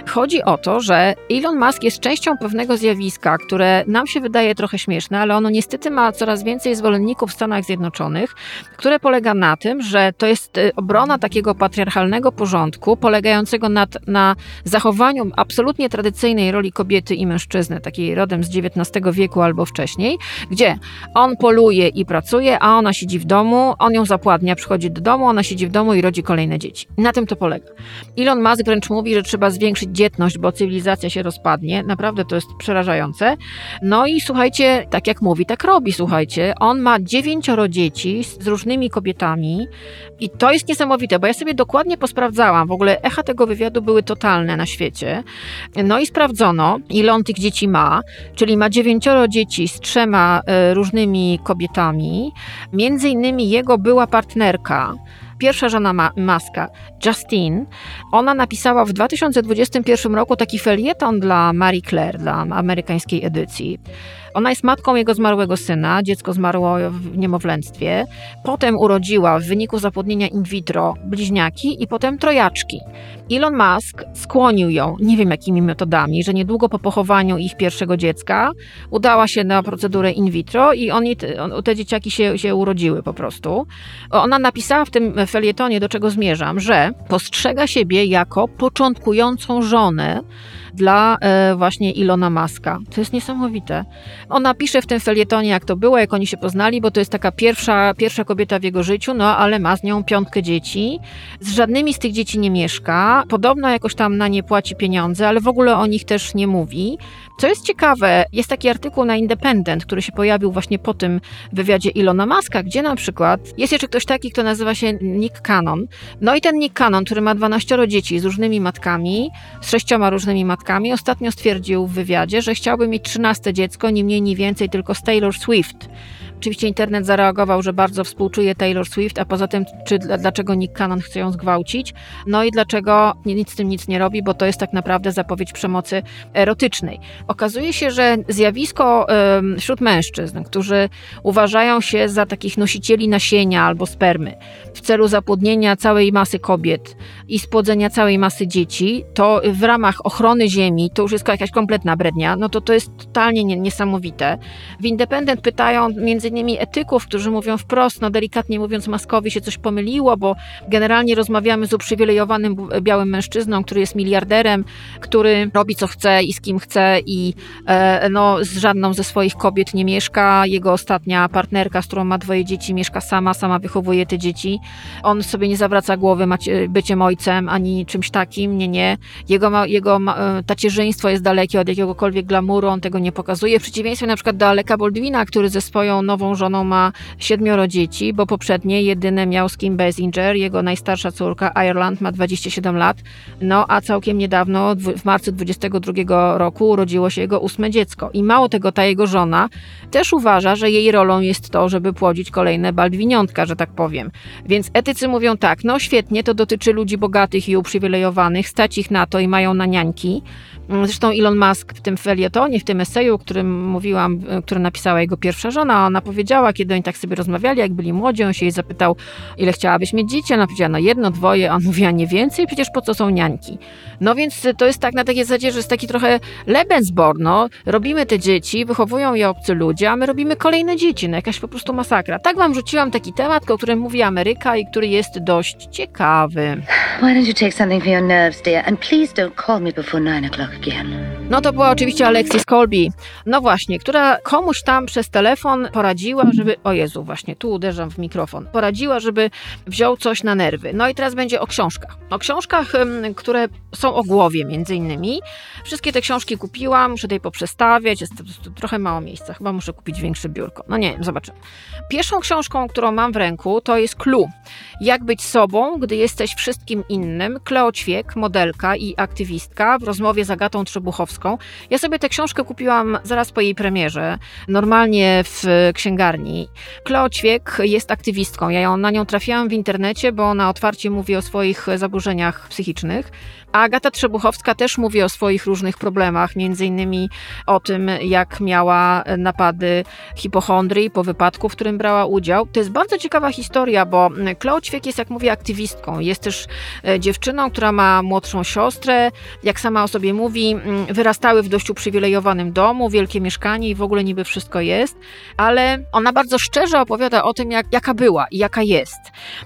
chodzi o to, że Elon Musk jest częścią pewnego zjawiska, które nam się wydaje trochę śmieszne, ale ono niestety ma coraz więcej zwolenników w Stanach Zjednoczonych, które polega na tym, że to jest y, obrona takiego patriarchalnego porządku, polegającego na, na zachowaniu absolutnie tradycyjnej roli kobiety i mężczyzny, takiej rodem z XIX wieku albo wcześniej, gdzie on poluje i pracuje, a ona siedzi w domu, on ją zapładnia, przychodzi do domu, ona siedzi w domu i rodzi kolejne dzieci. Na tym to polega. Elon Musk wręcz mówi, że trzeba zwiększyć dzietność, bo cywilizacja się rozpadnie. Naprawdę to jest przerażające. No i słuchajcie, tak jak mówi, tak robi, słuchajcie. On ma dziewięcioro dzieci z różnymi kobietami i to jest niesamowite, bo ja sobie dokładnie posprawdzałam. W ogóle echa tego wywiadu były totalne na świecie. No i sprawdzono, ile on tych dzieci ma, czyli ma dziewięcioro dzieci z trzema e, różnymi kobietami. Między innymi jego była partnerka, pierwsza żona Ma Maska, Justine, ona napisała w 2021 roku taki felieton dla Marie Claire, dla amerykańskiej edycji. Ona jest matką jego zmarłego syna, dziecko zmarło w niemowlęctwie. Potem urodziła w wyniku zapłodnienia in vitro bliźniaki i potem trojaczki. Elon Musk skłonił ją, nie wiem jakimi metodami, że niedługo po pochowaniu ich pierwszego dziecka udała się na procedurę in vitro i oni, te dzieciaki się, się urodziły po prostu. Ona napisała w tym felietonie, do czego zmierzam, że postrzega siebie jako początkującą żonę, dla e, właśnie Ilona Maska. To jest niesamowite. Ona pisze w tym felietonie, jak to było, jak oni się poznali, bo to jest taka pierwsza, pierwsza kobieta w jego życiu, no ale ma z nią piątkę dzieci. Z żadnymi z tych dzieci nie mieszka. Podobno jakoś tam na nie płaci pieniądze, ale w ogóle o nich też nie mówi. Co jest ciekawe, jest taki artykuł na Independent, który się pojawił właśnie po tym wywiadzie Ilona Maska, gdzie na przykład jest jeszcze ktoś taki, kto nazywa się Nick Cannon. No i ten Nick Cannon, który ma 12 dzieci z różnymi matkami, z sześcioma różnymi matkami, ostatnio stwierdził w wywiadzie, że chciałby mieć 13 dziecko, nie mniej, nie więcej, tylko z Taylor Swift. Oczywiście internet zareagował, że bardzo współczuje Taylor Swift, a poza tym, czy dlaczego Nick Cannon chce ją zgwałcić, no i dlaczego nic z tym nic nie robi, bo to jest tak naprawdę zapowiedź przemocy erotycznej. Okazuje się, że zjawisko wśród mężczyzn, którzy uważają się za takich nosicieli nasienia albo spermy w celu zapłodnienia całej masy kobiet i spłodzenia całej masy dzieci, to w ramach ochrony ziemi, to już jest jakaś kompletna brednia, no to to jest totalnie niesamowite. W Independent pytają między innymi etyków, którzy mówią wprost, no delikatnie mówiąc, Maskowi się coś pomyliło, bo generalnie rozmawiamy z uprzywilejowanym białym mężczyzną, który jest miliarderem, który robi co chce i z kim chce i e, no, z żadną ze swoich kobiet nie mieszka. Jego ostatnia partnerka, z którą ma dwoje dzieci, mieszka sama, sama wychowuje te dzieci. On sobie nie zawraca głowy macie, byciem ojcem ani czymś takim, nie, nie. Jego, jego e, tacierzyństwo jest dalekie od jakiegokolwiek glamuru, on tego nie pokazuje. W przeciwieństwie na przykład do Aleka Baldwina, który ze swoją nową żoną ma siedmioro dzieci, bo poprzednie jedyne miał z Kim Basinger, jego najstarsza córka Ireland ma 27 lat, no a całkiem niedawno, w marcu 22 roku urodziło się jego ósme dziecko. I mało tego, ta jego żona też uważa, że jej rolą jest to, żeby płodzić kolejne baldwiniątka, że tak powiem. Więc etycy mówią tak, no świetnie, to dotyczy ludzi bogatych i uprzywilejowanych, stać ich na to i mają na niańki, zresztą Elon Musk w tym felietonie, w tym eseju, o którym mówiłam, e, który napisała jego pierwsza żona, ona powiedziała, kiedy oni tak sobie rozmawiali, jak byli młodzi, on się jej zapytał, ile chciałabyś mieć dzieci? Ona powiedziała, no jedno, dwoje, on mówi, a nie więcej? Przecież po co są niańki? No więc to jest tak na takiej zasadzie, że jest taki trochę Lebensborn, no. Robimy te dzieci, wychowują je obcy ludzie, a my robimy kolejne dzieci, no jakaś po prostu masakra. Tak wam rzuciłam taki temat, o którym mówi Ameryka i który jest dość ciekawy.
Why don't you take something for your nerves, dear, and please don't call me before nine o'clock.
No to była oczywiście Alexis Colby. No właśnie, która komuś tam przez telefon poradziła, żeby. O Jezu, właśnie tu uderzam w mikrofon. Poradziła, żeby wziął coś na nerwy. No i teraz będzie o książkach. O książkach, które są o głowie, między innymi. Wszystkie te książki kupiłam, muszę tutaj poprzestawiać. Jest trochę mało miejsca. Chyba muszę kupić większe biurko. No nie wiem, zobaczymy. Pierwszą książką, którą mam w ręku, to jest Clue. Jak być sobą, gdy jesteś wszystkim innym. Kleo Ćwiek, modelka i aktywistka w rozmowie z Trzebuchowską. Ja sobie tę książkę kupiłam zaraz po jej premierze, normalnie w księgarni. Kleo Ćwiek jest aktywistką. Ja ją, na nią trafiłam w internecie, bo ona otwarcie mówi o swoich zaburzeniach psychicznych. Agata Trzebuchowska też mówi o swoich różnych problemach, między innymi o tym, jak miała napady hipochondrii po wypadku, w którym brała udział. To jest bardzo ciekawa historia, bo Kleo Ćwiek jest, jak mówię, aktywistką. Jest też e, dziewczyną, która ma młodszą siostrę. Jak sama o sobie mówi, wyrastały w dość uprzywilejowanym domu, wielkie mieszkanie i w ogóle niby wszystko jest, ale ale ona bardzo szczerze opowiada o tym, jak, jaka była i jaka jest.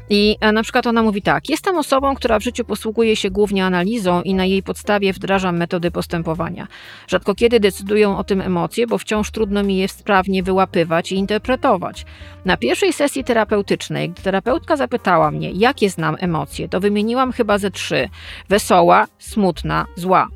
I e, na przykład ona mówi tak: Jestem osobą, która w życiu posługuje się głównie analizą i na jej podstawie wdrażam metody postępowania. Rzadko kiedy decydują o tym emocje, bo wciąż trudno mi je sprawnie wyłapywać i interpretować. Na pierwszej sesji terapeutycznej, gdy terapeutka zapytała mnie, jakie znam emocje, to wymieniłam chyba ze trzy: wesoła, smutna, zła.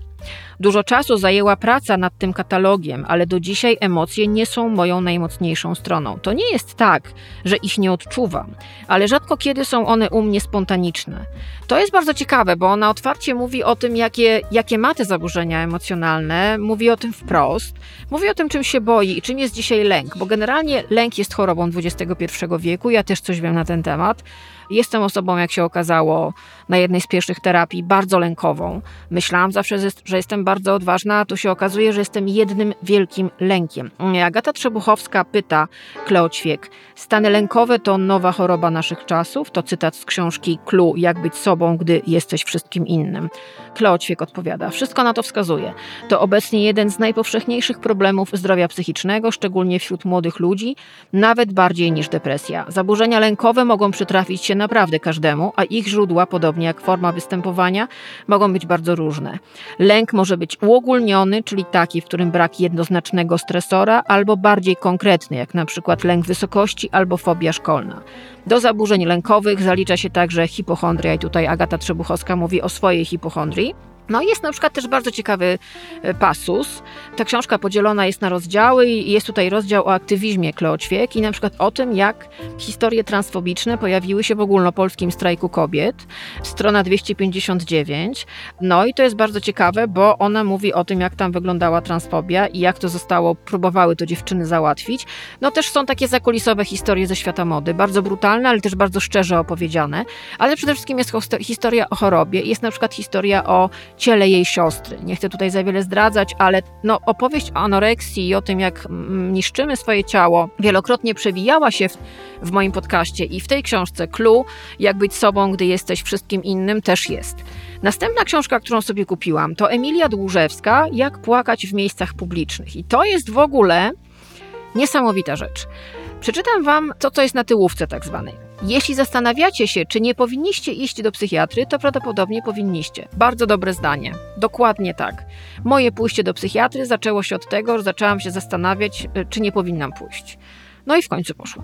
Dużo czasu zajęła praca nad tym katalogiem, ale do dzisiaj emocje nie są moją najmocniejszą stroną. To nie jest tak, że ich nie odczuwam, ale rzadko kiedy są one u mnie spontaniczne. To jest bardzo ciekawe, bo ona otwarcie mówi o tym, jakie, jakie ma te zaburzenia emocjonalne, mówi o tym wprost, mówi o tym, czym się boi i czym jest dzisiaj lęk, bo generalnie lęk jest chorobą XXI wieku, ja też coś wiem na ten temat. Jestem osobą, jak się okazało, na jednej z pierwszych terapii bardzo lękową. Myślałam zawsze, że jestem bardzo odważna, a tu się okazuje, że jestem jednym wielkim lękiem. Agata Trzebuchowska pyta Kleo Ćwiek, stany lękowe to nowa choroba naszych czasów? To cytat z książki Clue, jak być sobą, gdy jesteś wszystkim innym. Kleo Ćwiek odpowiada, wszystko na to wskazuje. To obecnie jeden z najpowszechniejszych problemów zdrowia psychicznego, szczególnie wśród młodych ludzi, nawet bardziej niż depresja. Zaburzenia lękowe mogą przytrafić się naprawdę każdemu, a ich źródła, podobnie jak forma występowania, mogą być bardzo różne. Lęk może być uogólniony, czyli taki, w którym brak jednoznacznego stresora, albo bardziej konkretny, jak na przykład lęk wysokości albo fobia szkolna. Do zaburzeń lękowych zalicza się także hipochondria i tutaj Agata Trzebuchowska mówi o swojej hipochondrii. No jest na przykład też bardzo ciekawy e, pasus. Ta książka podzielona jest na rozdziały i jest tutaj rozdział o aktywizmie Kleoćwiek i na przykład o tym, jak historie transfobiczne pojawiły się w ogólnopolskim strajku kobiet. Strona 259. No i to jest bardzo ciekawe, bo ona mówi o tym, jak tam wyglądała transfobia i jak to zostało, próbowały to dziewczyny załatwić. No też są takie zakulisowe historie ze świata mody, bardzo brutalne, ale też bardzo szczerze opowiedziane. Ale przede wszystkim jest historia o chorobie. Jest na przykład historia o ciele jej siostry. Nie chcę tutaj za wiele zdradzać, ale no, opowieść o anoreksji i o tym, jak mm, niszczymy swoje ciało, wielokrotnie przewijała się w, w moim podcaście i w tej książce Clue, jak być sobą, gdy jesteś wszystkim innym, też jest. Następna książka, którą sobie kupiłam, to Emilia Dłużewska, Jak płakać w miejscach publicznych. I to jest w ogóle niesamowita rzecz. Przeczytam Wam to, co jest na tyłówce tak zwanej. Jeśli zastanawiacie się, czy nie powinniście iść do psychiatry, to prawdopodobnie powinniście. Bardzo dobre zdanie. Dokładnie tak. Moje pójście do psychiatry zaczęło się od tego, że zaczęłam się zastanawiać, y, czy nie powinnam pójść. No i w końcu poszło.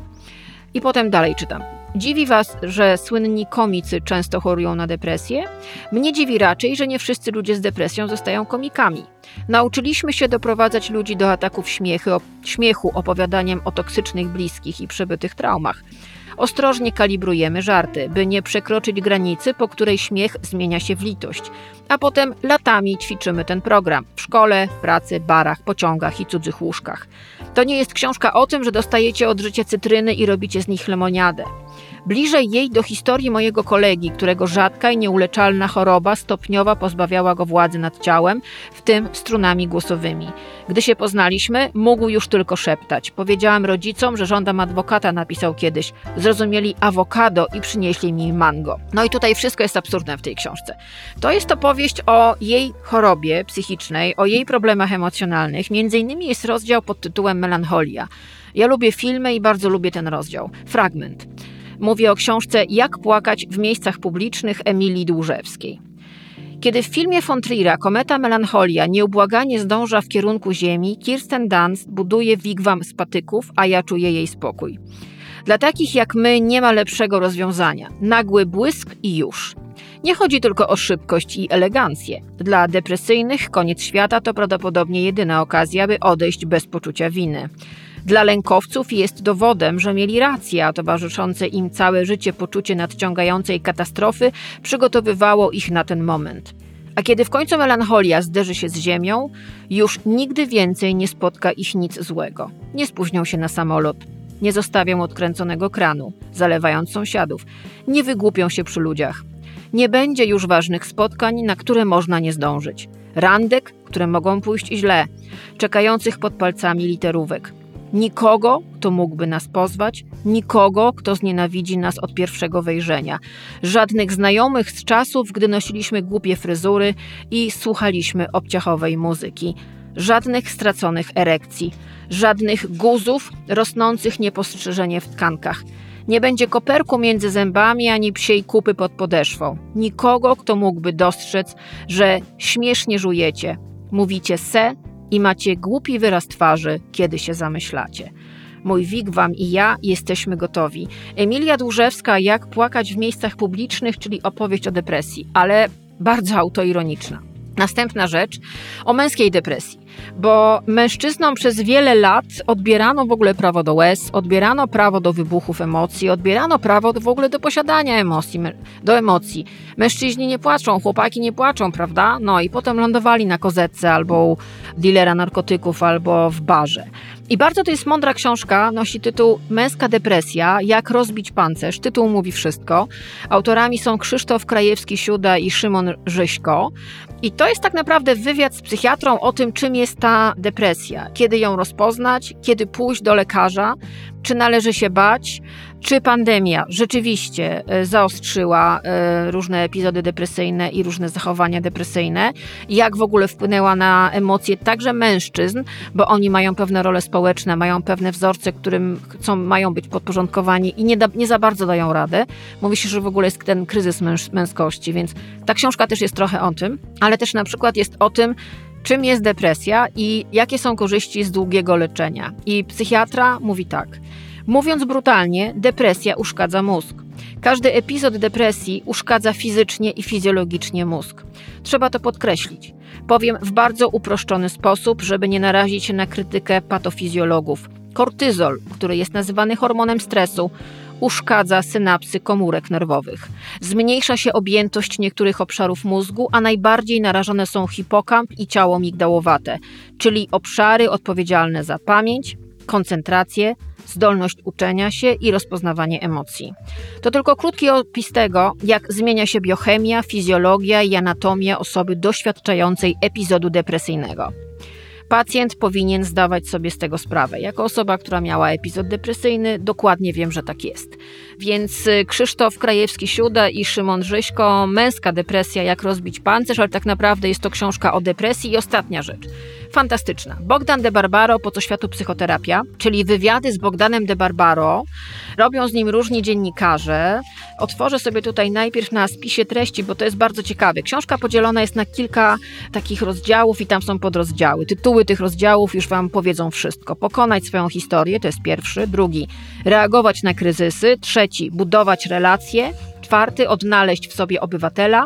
I potem dalej czytam. Dziwi Was, że słynni komicy często chorują na depresję? Mnie dziwi raczej, że nie wszyscy ludzie z depresją zostają komikami. Nauczyliśmy się doprowadzać ludzi do ataków śmiechy, śmiechu opowiadaniem o toksycznych bliskich i przebytych traumach. Ostrożnie kalibrujemy żarty, by nie przekroczyć granicy, po której śmiech zmienia się w litość. A potem latami ćwiczymy ten program w szkole, pracy, barach, pociągach i cudzych łóżkach. To nie jest książka o tym, że dostajecie od życia cytryny i robicie z nich lemoniadę. Bliżej jej do historii mojego kolegi, którego rzadka i nieuleczalna choroba stopniowo pozbawiała go władzy nad ciałem, w tym strunami głosowymi. Gdy się poznaliśmy, mógł już tylko szeptać. Powiedziałam rodzicom, że żądam adwokata, napisał kiedyś. Zrozumieli awokado i przynieśli mi mango. No i tutaj wszystko jest absurdne w tej książce. To jest opowieść o jej chorobie psychicznej, o jej problemach emocjonalnych. Między innymi jest rozdział pod tytułem Melancholia. Ja lubię filmy i bardzo lubię ten rozdział. Fragment. Mówię o książce Jak płakać w miejscach publicznych Emilii Dłużewskiej. Kiedy w filmie von Trier'a kometa Melancholia nieubłaganie zdąża w kierunku Ziemi, Kirsten Dunst buduje wigwam z patyków, a ja czuję jej spokój. Dla takich jak my nie ma lepszego rozwiązania. Nagły błysk i już. Nie chodzi tylko o szybkość i elegancję. Dla depresyjnych koniec świata to prawdopodobnie jedyna okazja, by odejść bez poczucia winy. Dla lękowców jest dowodem, że mieli rację, a towarzyszące im całe życie poczucie nadciągającej katastrofy przygotowywało ich na ten moment. A kiedy w końcu melancholia zderzy się z ziemią, już nigdy więcej nie spotka ich nic złego. Nie spóźnią się na samolot, nie zostawią odkręconego kranu, zalewając sąsiadów, nie wygłupią się przy ludziach. Nie będzie już ważnych spotkań, na które można nie zdążyć. Randek, które mogą pójść źle, czekających pod palcami literówek. Nikogo, kto mógłby nas pozwać, nikogo, kto znienawidzi nas od pierwszego wejrzenia. Żadnych znajomych z czasów, gdy nosiliśmy głupie fryzury i słuchaliśmy obciachowej muzyki. żadnych straconych erekcji, żadnych guzów rosnących niepostrzeżenie w tkankach. Nie będzie koperku między zębami ani psiej kupy pod podeszwą. Nikogo, kto mógłby dostrzec, że śmiesznie żujecie, mówicie se i macie głupi wyraz twarzy, kiedy się zamyślacie. Mój wigwam i ja jesteśmy gotowi. Emilia Dłużewska, Jak płakać w miejscach publicznych, czyli opowieść o depresji, ale bardzo autoironiczna. Następna rzecz o męskiej depresji, bo mężczyznom przez wiele lat odbierano w ogóle prawo do łez, odbierano prawo do wybuchów emocji, odbierano prawo w ogóle do posiadania emocji, do emocji. Mężczyźni nie płaczą, chłopaki nie płaczą, prawda? No i potem lądowali na kozetce albo u dealera narkotyków, albo w barze. I bardzo to jest mądra książka, nosi tytuł Męska depresja, jak rozbić pancerz. Tytuł mówi wszystko. Autorami są Krzysztof Krajewski-Siuda i Szymon Żyśko. I to jest tak naprawdę wywiad z psychiatrą o tym, czym jest ta depresja, kiedy ją rozpoznać, kiedy pójść do lekarza, czy należy się bać, czy pandemia rzeczywiście e, zaostrzyła e, różne epizody depresyjne i różne zachowania depresyjne, jak w ogóle wpłynęła na emocje także mężczyzn, bo oni mają pewne role społeczne, mają pewne wzorce, którym chcą, mają być podporządkowani i nie, da, nie za bardzo dają radę. Mówi się, że w ogóle jest ten kryzys męż, męskości, więc ta książka też jest trochę o tym, ale też na przykład jest o tym, czym jest depresja i jakie są korzyści z długiego leczenia. I psychiatra mówi tak. Mówiąc brutalnie, depresja uszkadza mózg. Każdy epizod depresji uszkadza fizycznie i fizjologicznie mózg. Trzeba to podkreślić. Powiem w bardzo uproszczony sposób, żeby nie narazić się na krytykę patofizjologów. Kortyzol, który jest nazywany hormonem stresu, uszkadza synapsy komórek nerwowych. Zmniejsza się objętość niektórych obszarów mózgu, a najbardziej narażone są hipokamp i ciało migdałowate, czyli obszary odpowiedzialne za pamięć, koncentrację, zdolność uczenia się i rozpoznawanie emocji. To tylko krótki opis tego, jak zmienia się biochemia, fizjologia i anatomia osoby doświadczającej epizodu depresyjnego. Pacjent powinien zdawać sobie z tego sprawę. Jako osoba, która miała epizod depresyjny, dokładnie wiem, że tak jest. Więc y, Krzysztof Krajewski-Siuda i Szymon Żyśko, Męska depresja, jak rozbić pancerz, ale tak naprawdę jest to książka o depresji. I ostatnia rzecz, fantastyczna. Bogdan de Barbaro, po co światu psychoterapia, czyli wywiady z Bogdanem de Barbaro. Robią z nim różni dziennikarze. Otworzę sobie tutaj najpierw na spisie treści, bo to jest bardzo ciekawe. Książka podzielona jest na kilka takich rozdziałów i tam są podrozdziały. Tytuły tych rozdziałów już Wam powiedzą wszystko. Pokonać swoją historię, to jest pierwszy. Drugi, reagować na kryzysy. Trzeci, budować relacje. Czwarty, odnaleźć w sobie obywatela.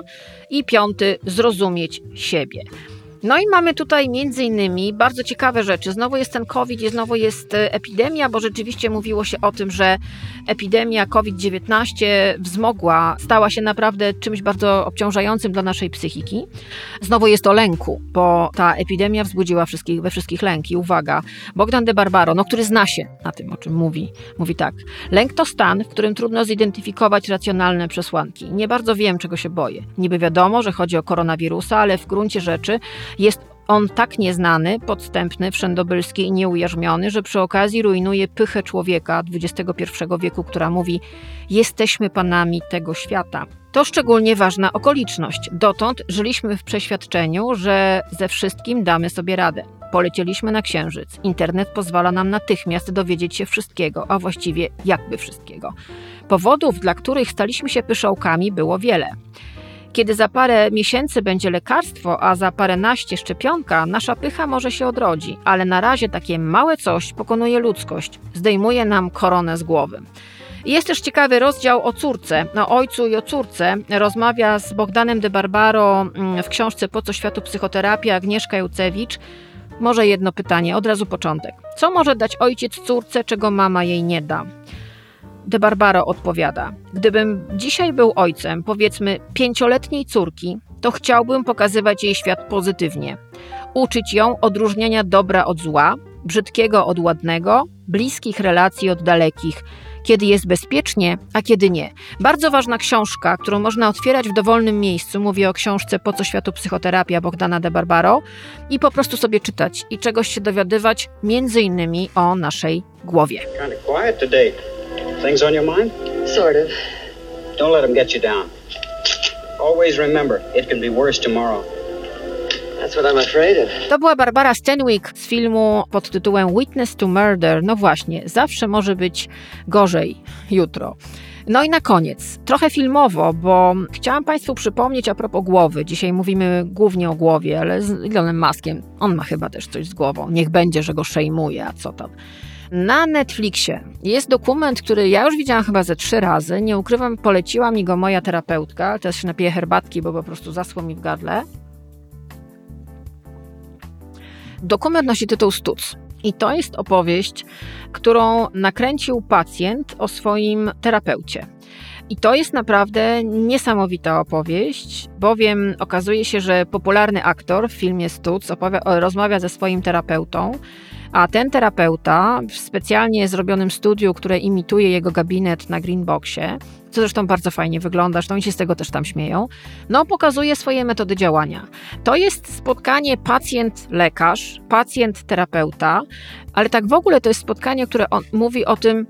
I piąty, zrozumieć siebie. No i mamy tutaj między innymi bardzo ciekawe rzeczy. Znowu jest ten COVID znowu jest e, epidemia, bo rzeczywiście mówiło się o tym, że epidemia COVID-19 wzmogła, stała się naprawdę czymś bardzo obciążającym dla naszej psychiki. Znowu jest o lęku, bo ta epidemia wzbudziła wszystkich, we wszystkich lęki. Uwaga, Bogdan de Barbaro, no, który zna się na tym, o czym mówi, mówi tak. Lęk to stan, w którym trudno zidentyfikować racjonalne przesłanki. Nie bardzo wiem, czego się boję. Niby wiadomo, że chodzi o koronawirusa, ale w gruncie rzeczy jest on tak nieznany, podstępny, wszędobylski i nieujarzmiony, że przy okazji rujnuje pychę człowieka XXI wieku, która mówi: Jesteśmy panami tego świata. To szczególnie ważna okoliczność. Dotąd żyliśmy w przeświadczeniu, że ze wszystkim damy sobie radę. Polecieliśmy na Księżyc. Internet pozwala nam natychmiast dowiedzieć się wszystkiego, a właściwie jakby wszystkiego. Powodów, dla których staliśmy się pyszołkami, było wiele. Kiedy za parę miesięcy będzie lekarstwo, a za paręnaście szczepionka, nasza pycha może się odrodzi, ale na razie takie małe coś pokonuje ludzkość, zdejmuje nam koronę z głowy. Jest też ciekawy rozdział o córce, o ojcu i o córce. Rozmawia z Bogdanem de Barbaro mm, w książce Po co światu psychoterapia Agnieszka Jucewicz. Może jedno pytanie, od razu początek. Co może dać ojciec córce, czego mama jej nie da? De Barbaro odpowiada: Gdybym dzisiaj był ojcem, powiedzmy, pięcioletniej córki, to chciałbym pokazywać jej świat pozytywnie. Uczyć ją odróżniania dobra od zła, brzydkiego od ładnego, bliskich relacji od dalekich, kiedy jest bezpiecznie, a kiedy nie. Bardzo ważna książka, którą można otwierać w dowolnym miejscu. Mówię o książce Po co światu psychoterapia Bogdana de Barbaro i po prostu sobie czytać i czegoś się dowiadywać, między innymi o naszej głowie.
Things on your mind?
Sort of.
Don't let them get you down. Always remember, it can be worse tomorrow. That's what I'm afraid of.
To była Barbara Stanwyck z filmu pod tytułem Witness to Murder. No właśnie, zawsze może być gorzej jutro. No i na koniec, trochę filmowo, bo chciałam Państwu przypomnieć a propos głowy. Dzisiaj mówimy głównie o głowie, ale z Elonem Maskiem. On ma chyba też coś z głową. Niech będzie, że go szejmuje, a co tam. Na Netflixie jest dokument, który ja już widziałam chyba ze trzy razy. Nie ukrywam, poleciła mi go moja terapeutka. Teraz się napiję herbatki, bo po prostu zaschło mi w gardle. Dokument nosi tytuł Stuc. I to jest opowieść, którą nakręcił pacjent o swoim terapeucie. I to jest naprawdę niesamowita opowieść, bowiem okazuje się, że popularny aktor w filmie Stuc rozmawia ze swoim terapeutą, a ten terapeuta w specjalnie zrobionym studiu, które imituje jego gabinet na Greenboxie, co zresztą bardzo fajnie wygląda, zresztą oni się z tego też tam śmieją, no pokazuje swoje metody działania. To jest spotkanie pacjent-lekarz, pacjent-terapeuta, ale tak w ogóle to jest spotkanie, które on, mówi o tym,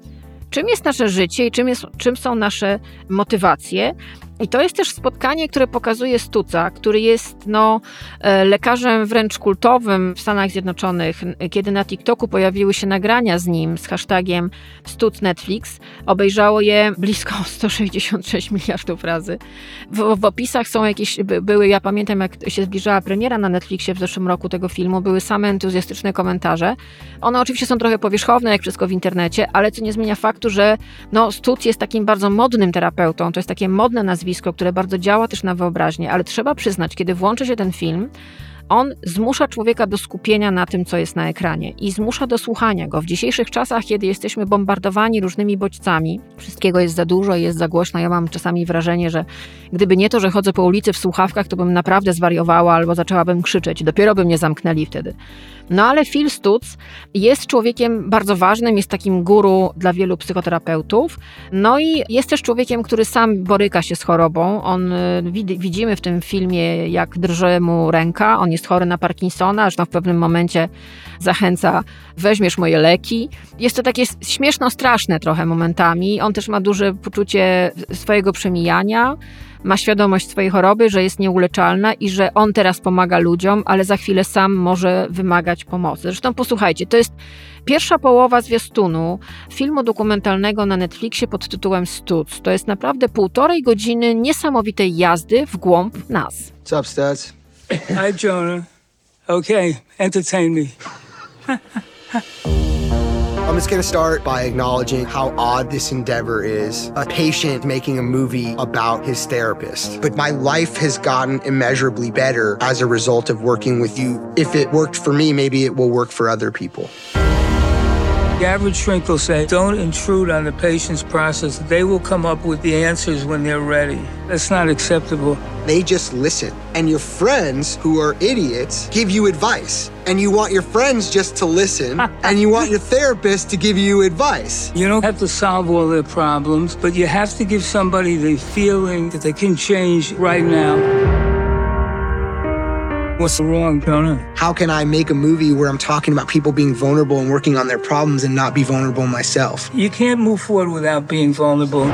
czym jest nasze życie i czym, jest, czym są nasze motywacje. I to jest też spotkanie, które pokazuje Stuca, który jest no, e, lekarzem wręcz kultowym w Stanach Zjednoczonych. Kiedy na TikToku pojawiły się nagrania z nim z hashtagiem Stuc Netflix, obejrzało je blisko 166 miliardów razy. W, w opisach są jakieś, były, ja pamiętam jak się zbliżała premiera na Netflixie w zeszłym roku tego filmu, były same entuzjastyczne komentarze. One oczywiście są trochę powierzchowne, jak wszystko w internecie, ale co nie zmienia faktu, że no, Stuc jest takim bardzo modnym terapeutą, to jest takie modne nazwisko, zjawisko, które bardzo działa też na wyobraźnię, ale trzeba przyznać, kiedy włączy się ten film, on zmusza człowieka do skupienia na tym, co jest na ekranie i zmusza do słuchania go. W dzisiejszych czasach, kiedy jesteśmy bombardowani różnymi bodźcami, wszystkiego jest za dużo jest za głośno, ja mam czasami wrażenie, że gdyby nie to, że chodzę po ulicy w słuchawkach, to bym naprawdę zwariowała albo zaczęłabym krzyczeć. Dopiero by mnie zamknęli wtedy. No ale Phil Stutz jest człowiekiem bardzo ważnym, jest takim guru dla wielu psychoterapeutów. No i jest też człowiekiem, który sam boryka się z chorobą. On y, widzimy w tym filmie, jak drży mu ręka. On jest chory na Parkinsona, zresztą w pewnym momencie zachęca, weźmiesz moje leki. Jest to takie śmieszno-straszne trochę momentami. On też ma duże poczucie swojego przemijania ma świadomość swojej choroby, że jest nieuleczalna i że on teraz pomaga ludziom, ale za chwilę sam może wymagać pomocy. Zresztą posłuchajcie, to jest pierwsza połowa zwiastunu filmu dokumentalnego na Netflixie pod tytułem Studs. To jest naprawdę półtorej godziny niesamowitej jazdy w głąb nas.
What's up, Studs?
Hi, Jonah. Okay, entertain me.
I'm just gonna start by acknowledging how odd this endeavor is. A patient making a movie about his therapist. But my life has gotten immeasurably better as a result of working with you. If it worked for me, maybe it will work for other people.
The average shrink will say, don't intrude on the patient's process. They will come up with the answers when they're ready. That's not acceptable.
They just listen. And your friends, who are idiots, give you advice. And you want your friends just to listen, and you want your therapist to give you advice.
You don't have to solve all their problems, but you have to give somebody the feeling that they can change right now. What's wrong, Jonah?
How can I make a movie where I'm talking about people being vulnerable and working on their problems and not be vulnerable myself?
You can't move forward without being vulnerable.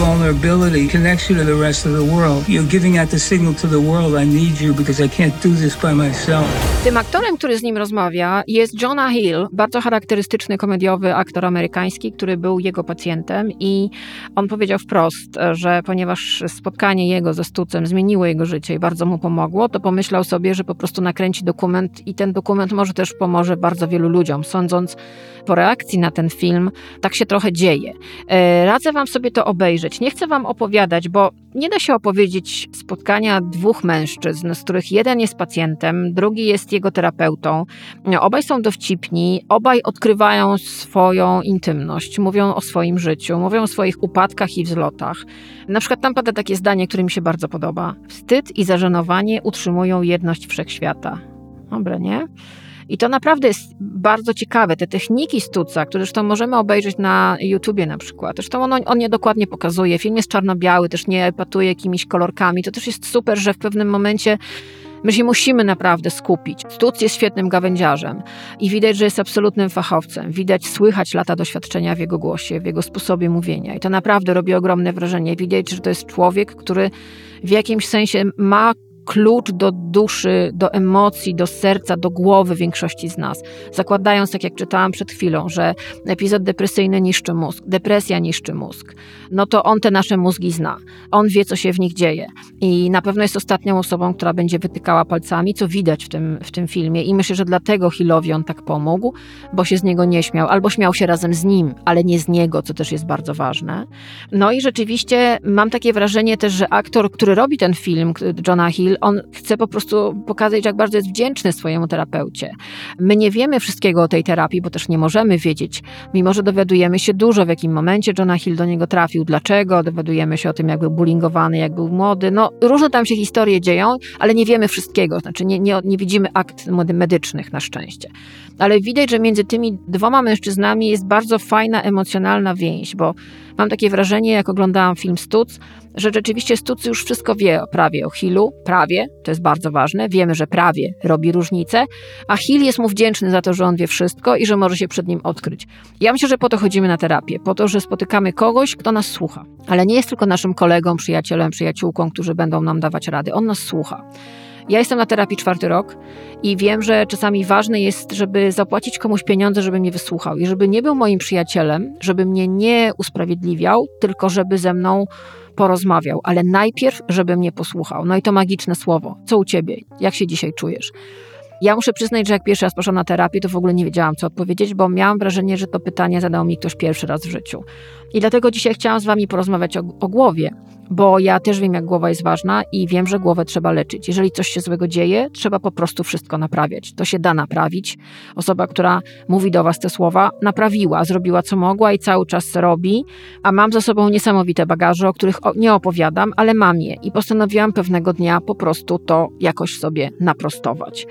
Vulnerability connects to the rest of the world. You're giving out the signal to the world, I need you because I can't do this by myself.
Tym aktorem, który z nim rozmawia, jest Jonah Hill, bardzo charakterystyczny komediowy aktor amerykański, który był jego pacjentem i on powiedział wprost, że ponieważ spotkanie jego ze Stucem zmieniło jego życie i bardzo mu pomogło, to pomyślał sobie, że po prostu nakręci dokument i ten dokument może też pomoże bardzo wielu ludziom. Sądząc po reakcji na ten film, tak się trochę dzieje. E, radzę wam sobie to obejrzeć. Nie chcę wam opowiadać, bo nie da się opowiedzieć spotkania dwóch mężczyzn, z których jeden jest pacjentem, drugi jest jego terapeutą. Obaj są dowcipni, obaj odkrywają swoją intymność, mówią o swoim życiu, mówią o swoich upadkach i wzlotach. Na przykład tam pada takie zdanie, które mi się bardzo podoba. Wstyd i zażenowanie utrzymują jedność wszechświata. Dobre, nie? I to naprawdę jest bardzo ciekawe. Te techniki Stuca, które zresztą możemy obejrzeć na YouTubie na przykład. Zresztą on, on je dokładnie pokazuje. Film jest czarno-biały, też nie epatuje jakimiś kolorkami. To też jest super, że w pewnym momencie My się musimy naprawdę skupić. Stuc jest świetnym gawędziarzem i widać, że jest absolutnym fachowcem. Widać, słychać lata doświadczenia w jego głosie, w jego sposobie mówienia. I to naprawdę robi ogromne wrażenie. Widać, że to jest człowiek, który w jakimś sensie ma klucz do duszy, do emocji, do serca, do głowy większości z nas. Zakładając, tak jak czytałam przed chwilą, że epizod depresyjny niszczy mózg, depresja niszczy mózg, no to on te nasze mózgi zna. On wie, co się w nich dzieje. I na pewno jest ostatnią osobą, która będzie wytykała palcami, co widać w tym, w tym filmie. I myślę, że dlatego Hillowi on tak pomógł, bo się z niego nie śmiał, albo śmiał się razem z nim, ale nie z niego, co też jest bardzo ważne. No i rzeczywiście mam takie wrażenie też, że aktor, który robi ten film, Johna Hill, on chce po prostu pokazać, jak bardzo jest wdzięczny swojemu terapeucie. My nie wiemy wszystkiego o tej terapii, bo też nie możemy wiedzieć, mimo że dowiadujemy się dużo, w jakim momencie Johna Hill do niego trafił, dlaczego, dowiadujemy się o tym, jak był bullyingowany, jak był młody. No, różne tam się historie dzieją, ale nie wiemy wszystkiego, znaczy nie, nie, nie widzimy akt medycznych na szczęście. Ale widać, że między tymi dwoma mężczyznami jest bardzo fajna, emocjonalna więź, bo mam takie wrażenie, jak oglądałam film Stuc, że rzeczywiście Stuc już wszystko wie prawie o Hillu, prawie, to jest bardzo ważne, wiemy, że prawie robi różnicę, a Hill jest mu wdzięczny za to, że on wie wszystko i że może się przed nim odkryć. Ja myślę, że po to chodzimy na terapię, po to, że spotykamy kogoś, kto nas słucha, ale nie jest tylko naszym kolegą, przyjacielem, przyjaciółką, którzy będą nam dawać rady, on nas słucha. Ja jestem na terapii czwarty rok i wiem, że czasami ważne jest, żeby zapłacić komuś pieniądze, żeby mnie wysłuchał i żeby nie był moim przyjacielem, żeby mnie nie usprawiedliwiał, tylko żeby ze mną porozmawiał, ale najpierw, żeby mnie posłuchał. No i to magiczne słowo. Co u ciebie? Jak się dzisiaj czujesz? Ja muszę przyznać, że jak pierwszy raz poszłam na terapię, to w ogóle nie wiedziałam, co odpowiedzieć, bo miałam wrażenie, że to pytanie zadał mi ktoś pierwszy raz w życiu. I dlatego dzisiaj chciałam z Wami porozmawiać o, o głowie, bo ja też wiem, jak głowa jest ważna i wiem, że głowę trzeba leczyć. Jeżeli coś się złego dzieje, trzeba po prostu wszystko naprawiać. To się da naprawić. Osoba, która mówi do Was te słowa, naprawiła, zrobiła co mogła i cały czas robi, a mam za sobą niesamowite bagaże, o których nie opowiadam, ale mam je i postanowiłam pewnego dnia po prostu to jakoś sobie naprostować.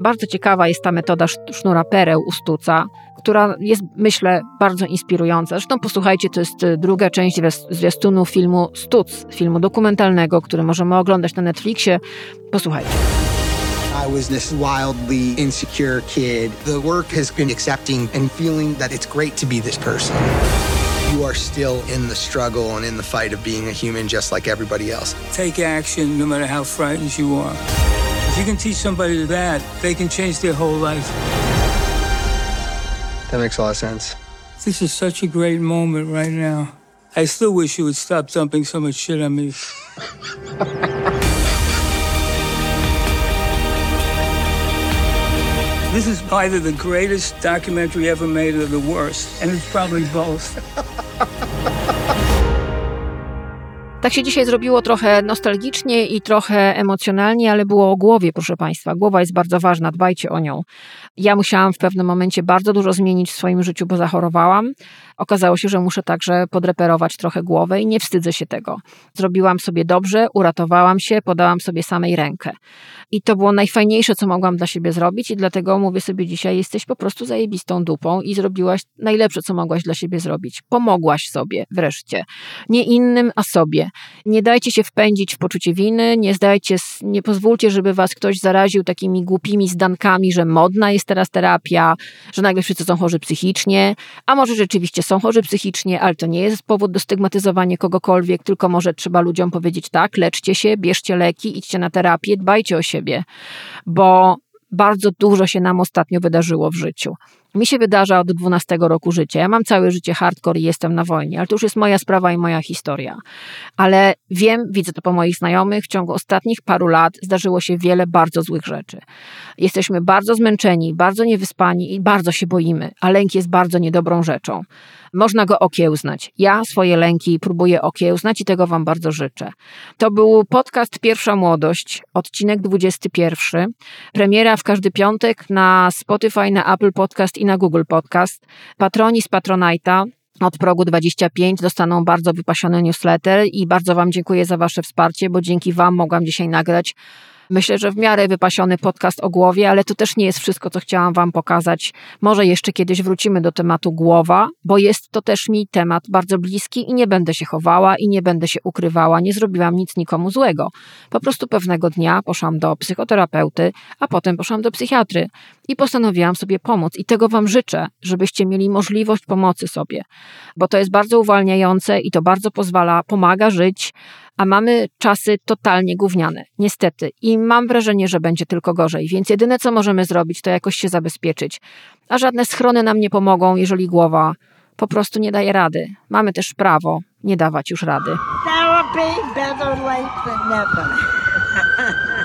Bardzo ciekawa jest ta metoda sznura pereł u Stuca, która jest, myślę, bardzo inspirująca. Zresztą posłuchajcie, to jest y, druga część zwiastunu filmu Stuc, filmu dokumentalnego, który możemy oglądać na Netflixie. Posłuchajcie.
I was this wildly insecure kid. The work has been accepting and feeling that it's great to be this person. You are still in the struggle and in the fight of being a human just like everybody else.
Take action no matter how frightened you are. If you can teach somebody that, they can change their whole life.
That makes a lot of sense.
This is such a great moment right now. I still wish you would stop dumping so much shit on me. this is either the greatest documentary ever made or the worst, and it's probably both.
Tak się dzisiaj zrobiło trochę nostalgicznie i trochę emocjonalnie, ale było o głowie, proszę Państwa. Głowa jest bardzo ważna, dbajcie o nią. Ja musiałam w pewnym momencie bardzo dużo zmienić w swoim życiu, bo zachorowałam. Okazało się, że muszę także podreperować trochę głowę i nie wstydzę się tego. Zrobiłam sobie dobrze, uratowałam się, podałam sobie samej rękę. I to było najfajniejsze, co mogłam dla siebie zrobić, i dlatego mówię sobie dzisiaj: jesteś po prostu zajebistą dupą i zrobiłaś najlepsze, co mogłaś dla siebie zrobić. Pomogłaś sobie wreszcie. Nie innym, a sobie. Nie dajcie się wpędzić w poczucie winy, nie zdajcie, nie pozwólcie, żeby was ktoś zaraził takimi głupimi zdankami, że modna jest teraz terapia, że nagle wszyscy są chorzy psychicznie, a może rzeczywiście są chorzy psychicznie, ale to nie jest powód do stygmatyzowania kogokolwiek, tylko może trzeba ludziom powiedzieć tak, leczcie się, bierzcie leki, idźcie na terapię, dbajcie o siebie, bo bardzo dużo się nam ostatnio wydarzyło w życiu. Mi się wydarza od 12 roku życia. Ja mam całe życie hardcore i jestem na wojnie, ale to już jest moja sprawa i moja historia. Ale wiem, widzę to po moich znajomych, w ciągu ostatnich paru lat zdarzyło się wiele bardzo złych rzeczy. Jesteśmy bardzo zmęczeni, bardzo niewyspani i bardzo się boimy, a lęk jest bardzo niedobrą rzeczą. Można go okiełznać. Ja swoje lęki próbuję okiełznać i tego Wam bardzo życzę. To był podcast Pierwsza Młodość, odcinek 21. Premiera w każdy piątek na Spotify, na Apple Podcast i na Google Podcast. Patroni z Patronite'a od progu 25 dostaną bardzo wypasiony newsletter i bardzo Wam dziękuję za Wasze wsparcie, bo dzięki Wam mogłam dzisiaj nagrać Myślę, że w miarę wypasiony podcast o głowie, ale to też nie jest wszystko, co chciałam Wam pokazać. Może jeszcze kiedyś wrócimy do tematu głowa, bo jest to też mi temat bardzo bliski i nie będę się chowała i nie będę się ukrywała. Nie zrobiłam nic nikomu złego. Po prostu pewnego dnia poszłam do psychoterapeuty, a potem poszłam do psychiatry i postanowiłam sobie pomóc. I tego Wam życzę, żebyście mieli możliwość pomocy sobie, bo to jest bardzo uwalniające i to bardzo pozwala, pomaga żyć a mamy czasy totalnie gówniane, niestety. I mam wrażenie, że będzie tylko gorzej, więc jedyne co możemy zrobić, to jakoś się zabezpieczyć. A żadne schrony nam nie pomogą, jeżeli głowa po prostu nie daje rady. Mamy też prawo nie dawać już rady.
Better than never.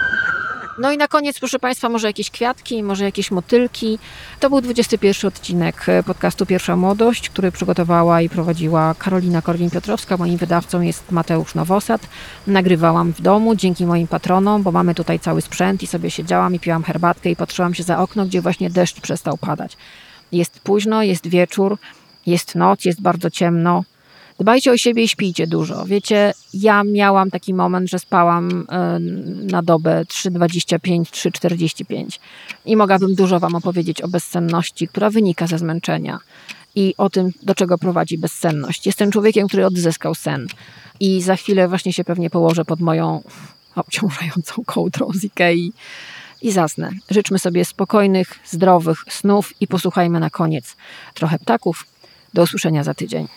No i na koniec, proszę Państwa, może jakieś kwiatki, może jakieś motylki. To był 21 odcinek podcastu Pierwsza Młodość, który przygotowała i prowadziła Karolina Korwin-Piotrowska. Moim wydawcą jest Mateusz Nowosad. Nagrywałam w domu dzięki moim patronom, bo mamy tutaj cały sprzęt i sobie siedziałam i piłam herbatkę i patrzyłam się za okno, gdzie właśnie deszcz przestał padać. Jest późno, jest wieczór, jest noc, jest bardzo ciemno. Dbajcie o siebie i śpijcie dużo. Wiecie, ja miałam taki moment, że spałam e, na dobę 3,25, 3,45 i mogłabym dużo Wam opowiedzieć o bezsenności, która wynika ze zmęczenia i o tym, do czego prowadzi bezsenność. Jestem człowiekiem, który odzyskał sen i za chwilę właśnie się pewnie położę pod moją obciążającą kołdrą z Ikei i zasnę. Życzmy sobie spokojnych, zdrowych snów i posłuchajmy na koniec trochę ptaków. Do usłyszenia za tydzień.